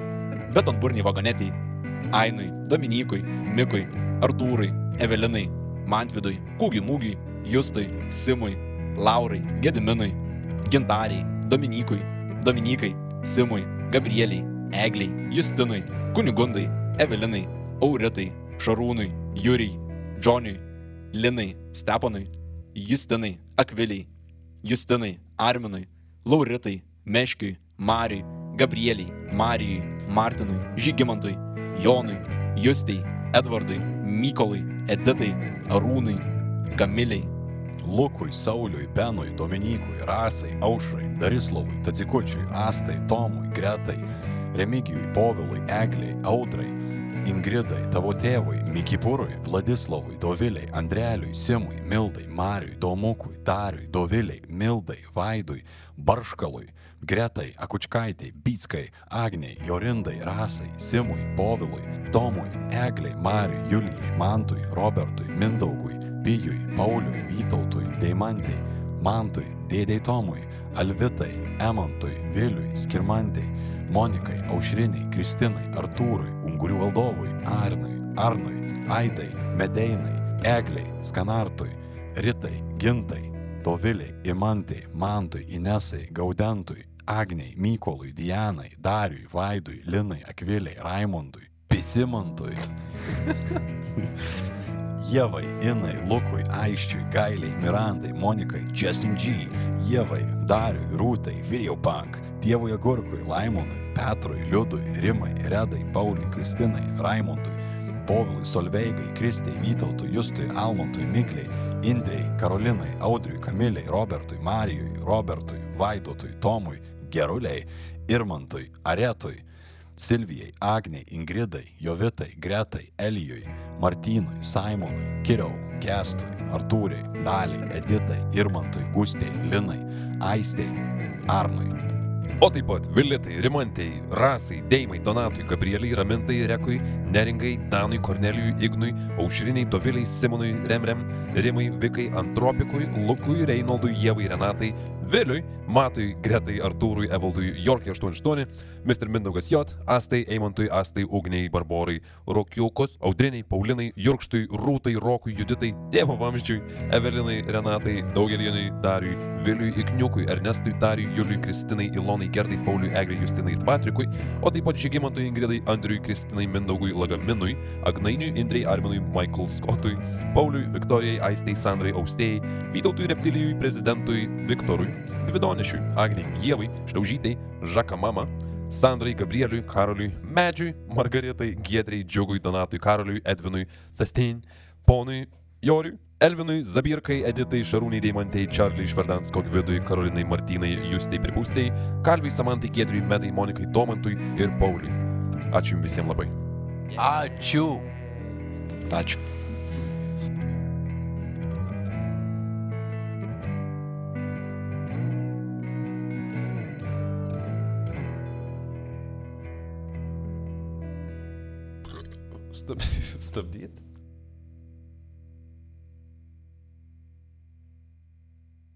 Betonburniai Vagonetai, Ainui, Dominykui, Mikui, Artūrui, Evelinai, Mantvidui, Kūgiui Mūgiui, Justui, Simui, Laurai, Gediminui, Gintariai, Dominykui, Dominikai, Simui, Gabrieliai, Egliai, Justinui, Kunigundai, Evelinai, Auritai, Šarūnui, Jurijai, Džoniui, Linai, Stepanui, Justinai, Akviliai, Justinai, Arminui, Lauritai, Meškiui, Mariui, Gabrieliai, Marijui, Martinui, Žygimantui, Jonui, Justai, Edvardui, Mykolui, Editai, Arūnui, Kamiliai, Lukui, Sauliui, Benui, Dominykui, Rasai, Aušrai, Darislavui, Tadzikučiui, Astai, Tomui, Gretai, Remigijui, Povilui, Egliai, Audrai, Ingridai, tavo tėvui, Mikipūrui, Vladislavui, Doviliai, Andreliui, Simui, Mildai, Mariui, Domukui, Dariui, Doviliai, Mildai, Vaidui, Barškalui, Gretai, Akučkaitai, Bitskai, Agniai, Jorindai, Rasai, Simui, Povilui, Tomui, Egliai, Mariui, Julijai, Mantui, Robertui, Mindaugui, Pijui, Pauliui, Vytautui, Deimantai, Mantui, Dėdei Tomui, Alvitai, Emantui, Viliui, Skirmantai, Monikai, Aušriniai, Kristinai, Artūrui, Ungurių valdovui, Arnai, Arnui, Aidai, Medeinai, Egliai, Skanartui, Ritai, Gintai, Doviliai, Imantai, Mantui, Inesai, Gaudentui, Agniai, Mykolui, Dianai, Dariui, Vaidui, Linai, Akviliai, Raimondui, Pisimantui. Jevai, Inai, Lukui, Aiščiui, Gailiai, Mirandai, Monikai, Justin G, Jevai, Dariui, Rūtai, Video Punk, Dievui Agurkui, Laimonui, Petrui, Liudui, Rimai, Redai, Pauliui, Kristinai, Raimondui, Povilui, Solveigai, Kristei, Vytautui, Justui, Almontui, Migliai, Indrei, Karolinai, Audriui, Kamiliai, Robertui, Marijui, Robertui, Vaidotui, Tomui, Geruliai, Irmantui, Aretui, Silvijai, Agniai, Ingridai, Jovitai, Gretai, Elijui, Martynui, Simonui, Kiriau, Kestui, Artūrai, Daliai, Editai, Irmantui, Gustei, Linai, Aistei, Arnui. O taip pat Vilitai, Rimantei, Rasai, Deimai, Donatui, Gabrieliai, Ramintai, Rekui, Neringai, Danui, Kornelijui, Ignui, Aušriniai, Doviliai, Simonui, Remrem, Rimai, Vikai, Antropikui, Lukui, Reinoldui, Jėvai, Renatai, Viliui, Matui, Gretai, Artūrui, Evaldui, Jorkiai 88, Mr. Mindaugas J, Astai, Eimantui, Astai, Ugniai, Barborai, Rokiukus, Audriniai, Paulinai, Jurkštui, Rūtai, Rokui, Juditai, Tėvo Vamzdžiui, Evelinai, Renatai, Daugelienai, Dariui, Viliui, Ikniukui, Ernestui, Dariui, Juliui, Kristinai, Ilonai, Gerdai, Pauliui, Egliai, Justinai ir Patrikui, o taip pat Žygimantui, Ingridai, Andriui, Kristinai, Mindaugui, Lagaminui, Agnainiui, Indrei, Arminui, Michael Scottui, Pauliui, Viktorijai, Aistei, Sandrai, Austėjai, Vytautui, Reptilijui, Prezidentui, Viktorui, Gvidonešiui, Agniai, Jėvai, Šliaužytai, Žaka Mama, Sandrai, Gabrieliui, Karoliui, Medžiui, Margaritai, Giedrai, Džiugui, Donatui, Karoliui, Edvinui, Sastin, Ponui, Joriui, Elvinui, Zabirkai, Editai, Šarūnai, Deimantei, Čarliai, Švardansko, Gvidui, Karolinai, Martinai, Justai, Pripūstai, Kalviai, Samantai, Giedriui, Medai, Monikai, Domantui ir Pauliui. Ačiū jums visiems labai. Ačiū. Ačiū. stop, stop.